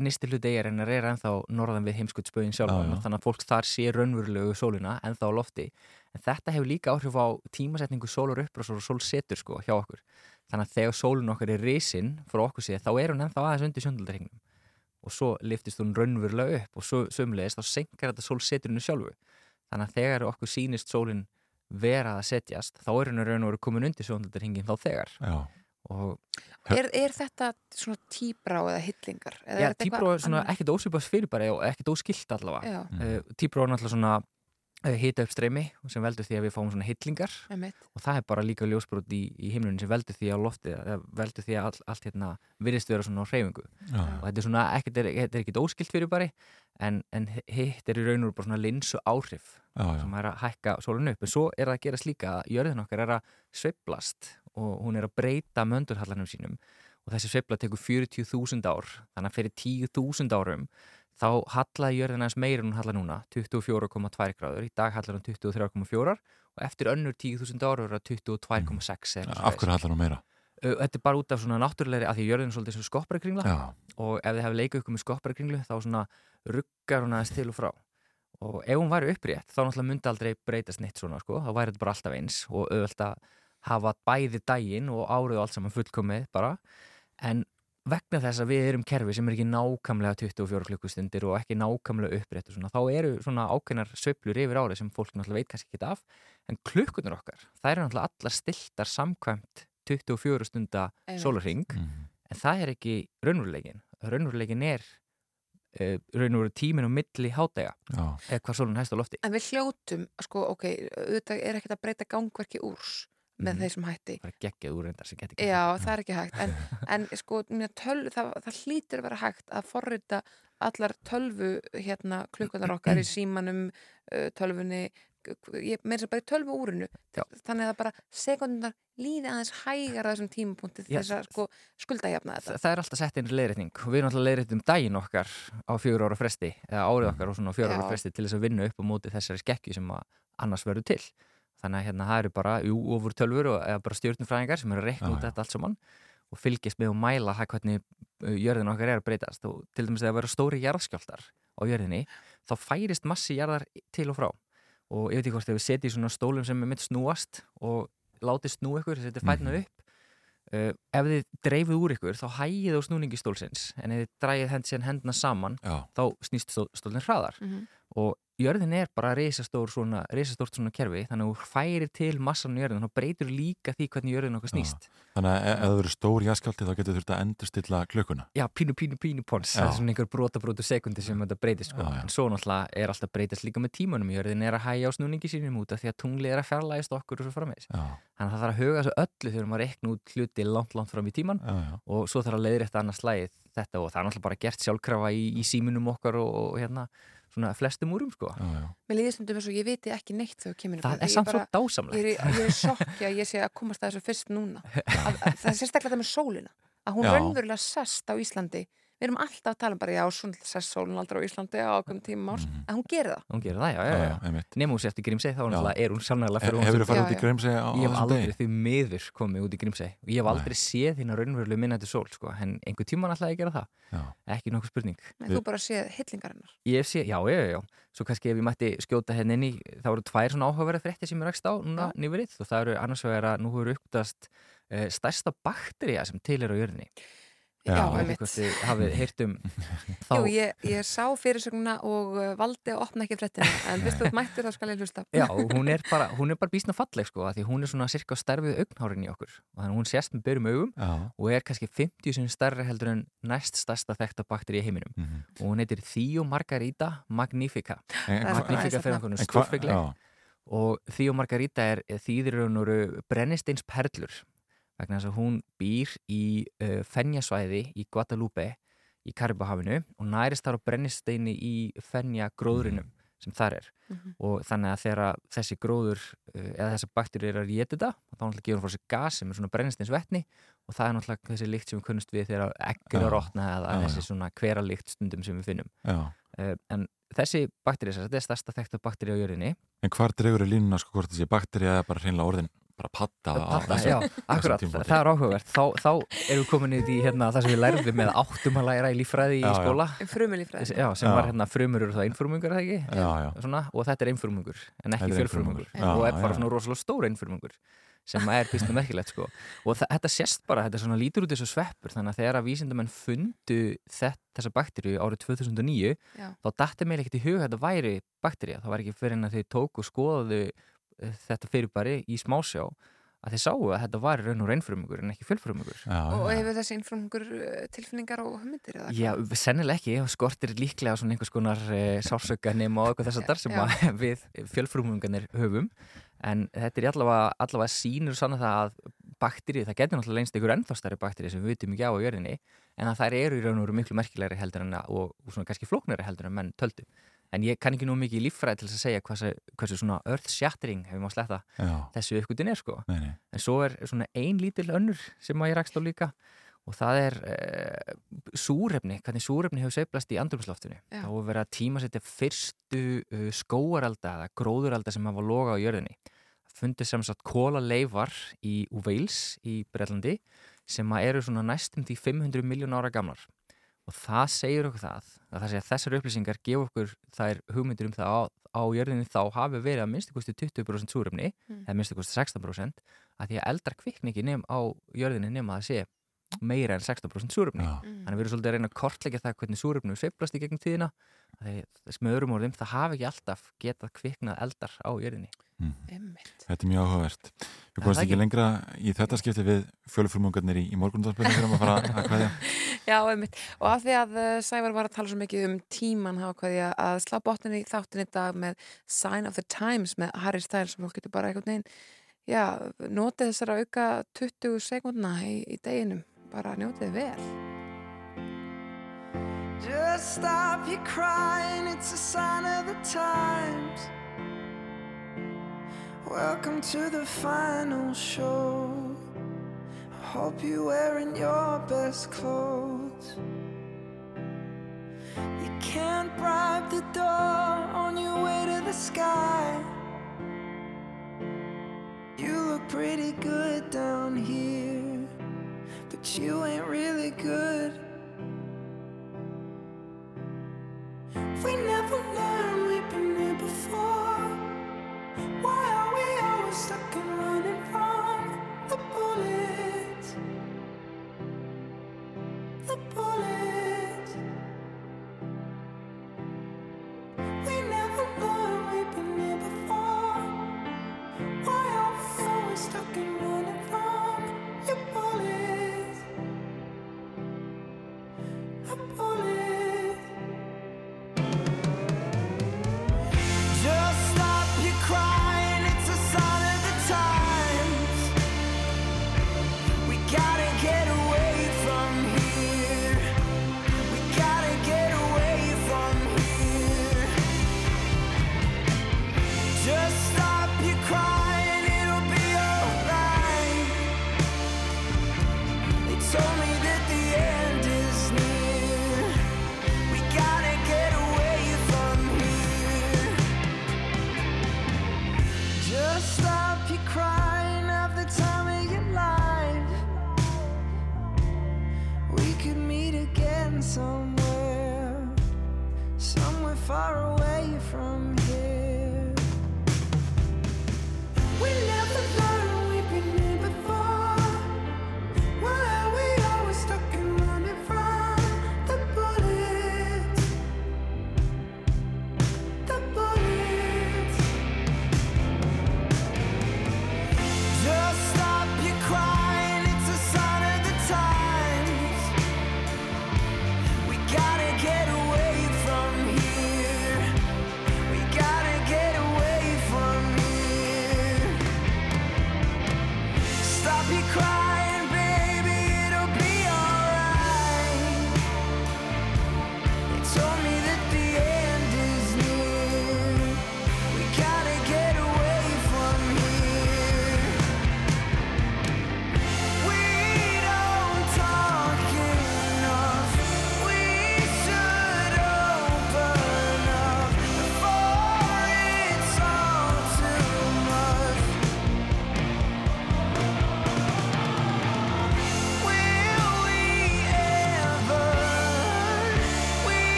nýsti hluti eigarinnar er ennþá norðan við heimskutspögin sjálfan Já, já. þannig að fólk þar sé raunverulegu sólina ennþá á lofti en þetta hefur líka áhrif á tímasetningu sólur upp og sólsetur sko hjá okkur þannig að þegar sólun okkar er risin frá okkur séð þá er hún ennþá aðeins undir sjöndaldarhingnum og svo liftist hún raunverulega upp og svo sömulegist þá senkar þetta sólseturinu sjálfu þannig að þegar okkur sýnist sólin vera að setjast þá er henni raun og veru komin undir sjónaldarhingin þá þegar Já. og Er, er þetta svona tíbrá eða hillingar? Eða Já, er þetta tíbrá er svona ekkert ósvipast fyrirbæri og ekkert óskilt allavega Já. uh, tíbrá er náttúrulega svona hita upp streymi sem veldur því að við fáum svona hillingar. Og það er bara líka ljósbrot í, í himnunin sem veldur því að loftið, eða veldur því að all, allt hérna virðist vera svona á hreyfingu. Já. og þetta er svona, ekkert er, er ekkert óskilt fyrirbæri en, en hitt er í raun og bara svona linsu áhrif Já, já. sem er að hækka sólinu upp. En svo er það að gera slíka að jörðin okkar er að sveiflast og hún er að breyta möndurhallanum sínum. Og þessi sveifla tekur 40.000 ár. Þannig að fyrir 10.000 árum þá hallaði jörðin aðeins meira en hún hallar núna 24,2 gráður, í dag hallar hún 23,4 og eftir önnur 10.000 ára er það 22,6 eða eitthvað Af hverju hallar hún meira? Þetta er bara út af svona náttúrulegri að því jörðin er svolítið sem skopparakringla og ef þið hefur leikið ykkur með skopparakringlu þá svona ruggar hún aðeins til og frá. Og ef hún væri upprétt þá náttúrulega myndi aldrei breytast neitt svona sko, þá væri þetta bara alltaf eins og auðvelt að hafa bæði daginn og árið og allt saman fullkomið bara. En vegna þess að við erum kerfi sem er ekki nákvæmlega 24 klukkustundir og ekki nákvæmlega upprétt og svona, þá eru svona ákveðnar sveiflur yfir árið sem fólk náttúrulega veit kannski ekki af. En klukkunar okkar, það eru náttúrulega allar stiltar samkvæmt 24 stunda sólarring en það er ekki raunveruleikin raunveruleikin er uh, raunveru tímin og milli hádega Já. eða hvað sólun hæst á lofti. En við hljótum, sko, ok, auðvitað er ekkert að breyta gangverki úrs með þeir sem hætti. bara geggjað úr reyndar sem geti Já, það er ekki hægt. En, en sko, mér töl, það, það hlýtur að vera hægt að forrita allar tölvu hérna klukkunar okkar í símanum, tölvunni, meira sem bara í tölvu úrinu þannig að bara sekundunar líði aðeins hægar að þessum tímapunkti Já. þess að sko skuldajafna þetta Þa, það er alltaf sett inn leiðrétning og við erum alltaf leiðréttum daginn okkar á fjögur ára fresti eða árið okkar á svona fjögur ára Já. fresti til þess að vinna upp á móti þessari skekki sem annars verður til þannig að hérna það eru bara jú, ofur tölfur og eða bara stjórnufræðingar sem eru að reikna Já, út þetta allt saman og fylgjast með og mæla það hvernig uh, jörðin okkar er að breytast og til dæmis þegar það verður stóri jarðskjáltar á jörðinni þá færist massi jarðar til og frá og ég veit ekki hvort ef við setjum svona stólum sem er mitt snúast og látið snú ykkur, setjum fætna Mhm. upp uh, ef þið dreifið úr ykkur þá hægið á snúningi stólsins en ef þið drægið hendina saman Já. þá snýst stól, stólinn hraðar Mhm. og jörðin er bara risastór svona, svona kerfi þannig að þú færir til massan á jörðin þá breytur líka því hvernig jörðin okkar snýst Þannig að e- ef það verður stór jaskjálti þá getur þurft að endurstilla klukkuna. Já, pínu, pínu, pínu pons Já. það er svona einhver brota, brota sekundi sem þetta breytist sko. Já, já. en svo náttúrulega er alltaf breytist líka með tímanum jörðin er að hægja á snúningi sínum út af því að tunglið er að fjarlægist okkur og svo framvegis Já. þannig að það þarf að huga þessu öllu þegar maður reikna út hluti langt, langt fram í tíman Já, já. og svo þarf að leiðrétta annars slæðið þetta og það er náttúrulega bara gert sjálfkrafa í, í síminum okkar og, og hérna svona flestum úrum sko já, já. Mér líður stundum eins og ég viti ekki neitt þegar kemur Það er samt svo dásamlegt. Ég er, er í sjokki að ég sé að komast að þessu fyrst núna að, að, Það er sérstaklega þetta með sólina að hún raunverulega sest á Íslandi Við erum alltaf að tala um bara já, svona sest sólin aldrei á Íslandi á okkur tíma árs en hún gerir það. Hún gerir það, já, já, Já, já, nema hún sé eftir Grímsey þá er hún sannlega He- hefurðu farið út í Grímsey á- á ég hef þessum aldrei því miður komið út í Grímsey. Og ég hef Nei. aldrei séð hérna raunverulegu minnættu sól sko, en einhver tíma ætlaði ég að gera það. Já. ekki nokkuð spurning. Nei, Þú bara séð hillingarinnar? Ég hef séð, já, já, já, já. Svo kannski ef ég mætti skjóta hérna inn í þá eru tvær svona áhugaverða frétti sem ég rakst á núna nýverið. Og það eru annars vegar að nú hefur uppdast uh, stærsta baktería sem til er á jörðinni Já, ég veit einmitt. ekki hvort þið hafið heyrt um þá. Jú, ég, ég sá fyrirsögnuna og uh, valdi að opna ekki fréttina en fyrst þú ert mættur þá skal ég hlusta. Já, og hún er bara, hún er bara bísna falleg sko, af því hún er svona cirka stærfið augnhárin í okkur. Og þannig hún sést með byrjum augum Já. og er kannski 50 sem stærri heldur en næst stærsta þekta bakteri í heiminum. Mhm. og hún heitir Theo Margarita Magnifica. En- Magnifica fyrir einhvern hva- stórfegleg og Theo Margarita er þýðir raun vegna þess að hún býr í uh, fennjasvæði í Guadalupe í Karibahafinu og nærist þar á brennisteini í fennja gróðrinum sem þar er. Mhm. og þannig að þegar þessi gróður uh, eða þessar bakteríur er að geta þetta þá náttúrulega gefur hún frá sér gas sem er svona brennisteins vetni og það er náttúrulega þessi lykt sem við kunnust við þegar Já. er rotna eða Já, þessi svona hvera lykt stundum sem við finnum. Uh, en þessi bakteríu, þetta er stærsta þekta bakteríu á jörðinni. En hvar dregur er línuna sko hvort þessi bakterja eða bara hreinlega orðin bara patta Patta, þessum- já, akkurat, það er áhugavert þá, þá erum við komin í hérna, það sem við lærðum með áttum að læra í líffræði í Já, já. skóla Frumulíffræði. já, sem Já. var hérna frumur og það einfrumungur er það ekki Já, já. Svona, og þetta er einfrumungur en Þetta ekki fjölfrumungur einfrumungur. Og er bara svona rosalega stór einfrumungur sem er býstna merkilegt sko. og þetta sést bara, þetta svona lítur út þessu sveppur þannig að þegar að vísindamenn fundu þett, þessa bakteríu árið 2009 Já. þá datti meira ekkert í hug að þetta væri baktería, það var ekki fyrir en að þið tóku og skoðuðu eh, þetta fyrirbæri í smásjá að þið sáu að þetta var í raun og reynfrumungur en ekki fjölfrumungur Og hefur þessi innfrumungur uh, tilfinningar og hugmyndir eða Já, sennilega ekki, og skortir líklega svona einhvers konar e, sársökanim og eitthvað þess að þar sem að við fjölfrumunganir höfum. En þetta er allavega, allavega sínur sann það að bakterið, það getur náttúrulega lengst einhver ennþá stærri bakterið sem við vitum ekki á á jörðinni en að þær eru í raun og veru miklu merkilegri heldur en að, og, og svona kannski flóknari heldur en menn töldu en ég kann ekki nú mikið í líffræði til að segja hversu, hversu svona earth shattering hefur maður sletta þessu uppgötin er sko Nei, nei. en svo er svona ein lítil önnur sem að ég rakst á líka og það er uh, súrefni, hvernig súrefni hefur sveiflast í andrumsloftinu. Já. Þá hefur verið að tíma setja fyrstu uh, skóarelda eða gróðurelda sem hafa loga á jörðinni. Það fundið sem sagt kóla leifar í Wales í Breitlandi sem að eru svona næstum því 500 miljón ára gamlar. Og það segir okkur það, að það segja að þessar upplýsingar gefa okkur þær hugmyndir um það að á jörðinni þá hafi verið að minnstu kosti 20% súrefni, Mm. eða minnstu kosti 16%, að því að eldra kvikni ekki nefn á jörðinni nema að það sé meira en 16% súrefni. Já. Þannig að við erum svolítið að reyna að kortleggja það hvernig súrefni sveiflast í gegnum tíðina. Er með öðrum orðum, það hafi ekki alltaf getað kviknað eldar á jörðinni. Þetta er mjög áhugavert. Við komumst ekki lengra í þetta skipti við fjölfrumungarnir í, í morgundarspilinu fyrir að fara að hvaðja. Já, einmitt. Og af því að uh, Sævar var að tala svo mikið um tíman hafa hvað ég að slá botninni í þáttin í dag með Sign of the Times með Harry Styles sem fólk getur bara einhvern veginn já, notið þessara auka 20 sekundna í, í deginum bara njótið vel Just stop your crying, it's a sign of the times. Welcome to the final show. I hope you're wearing your best clothes. You can't bribe the door on your way to the sky. You look pretty good down here, but you ain't really good. We never learned.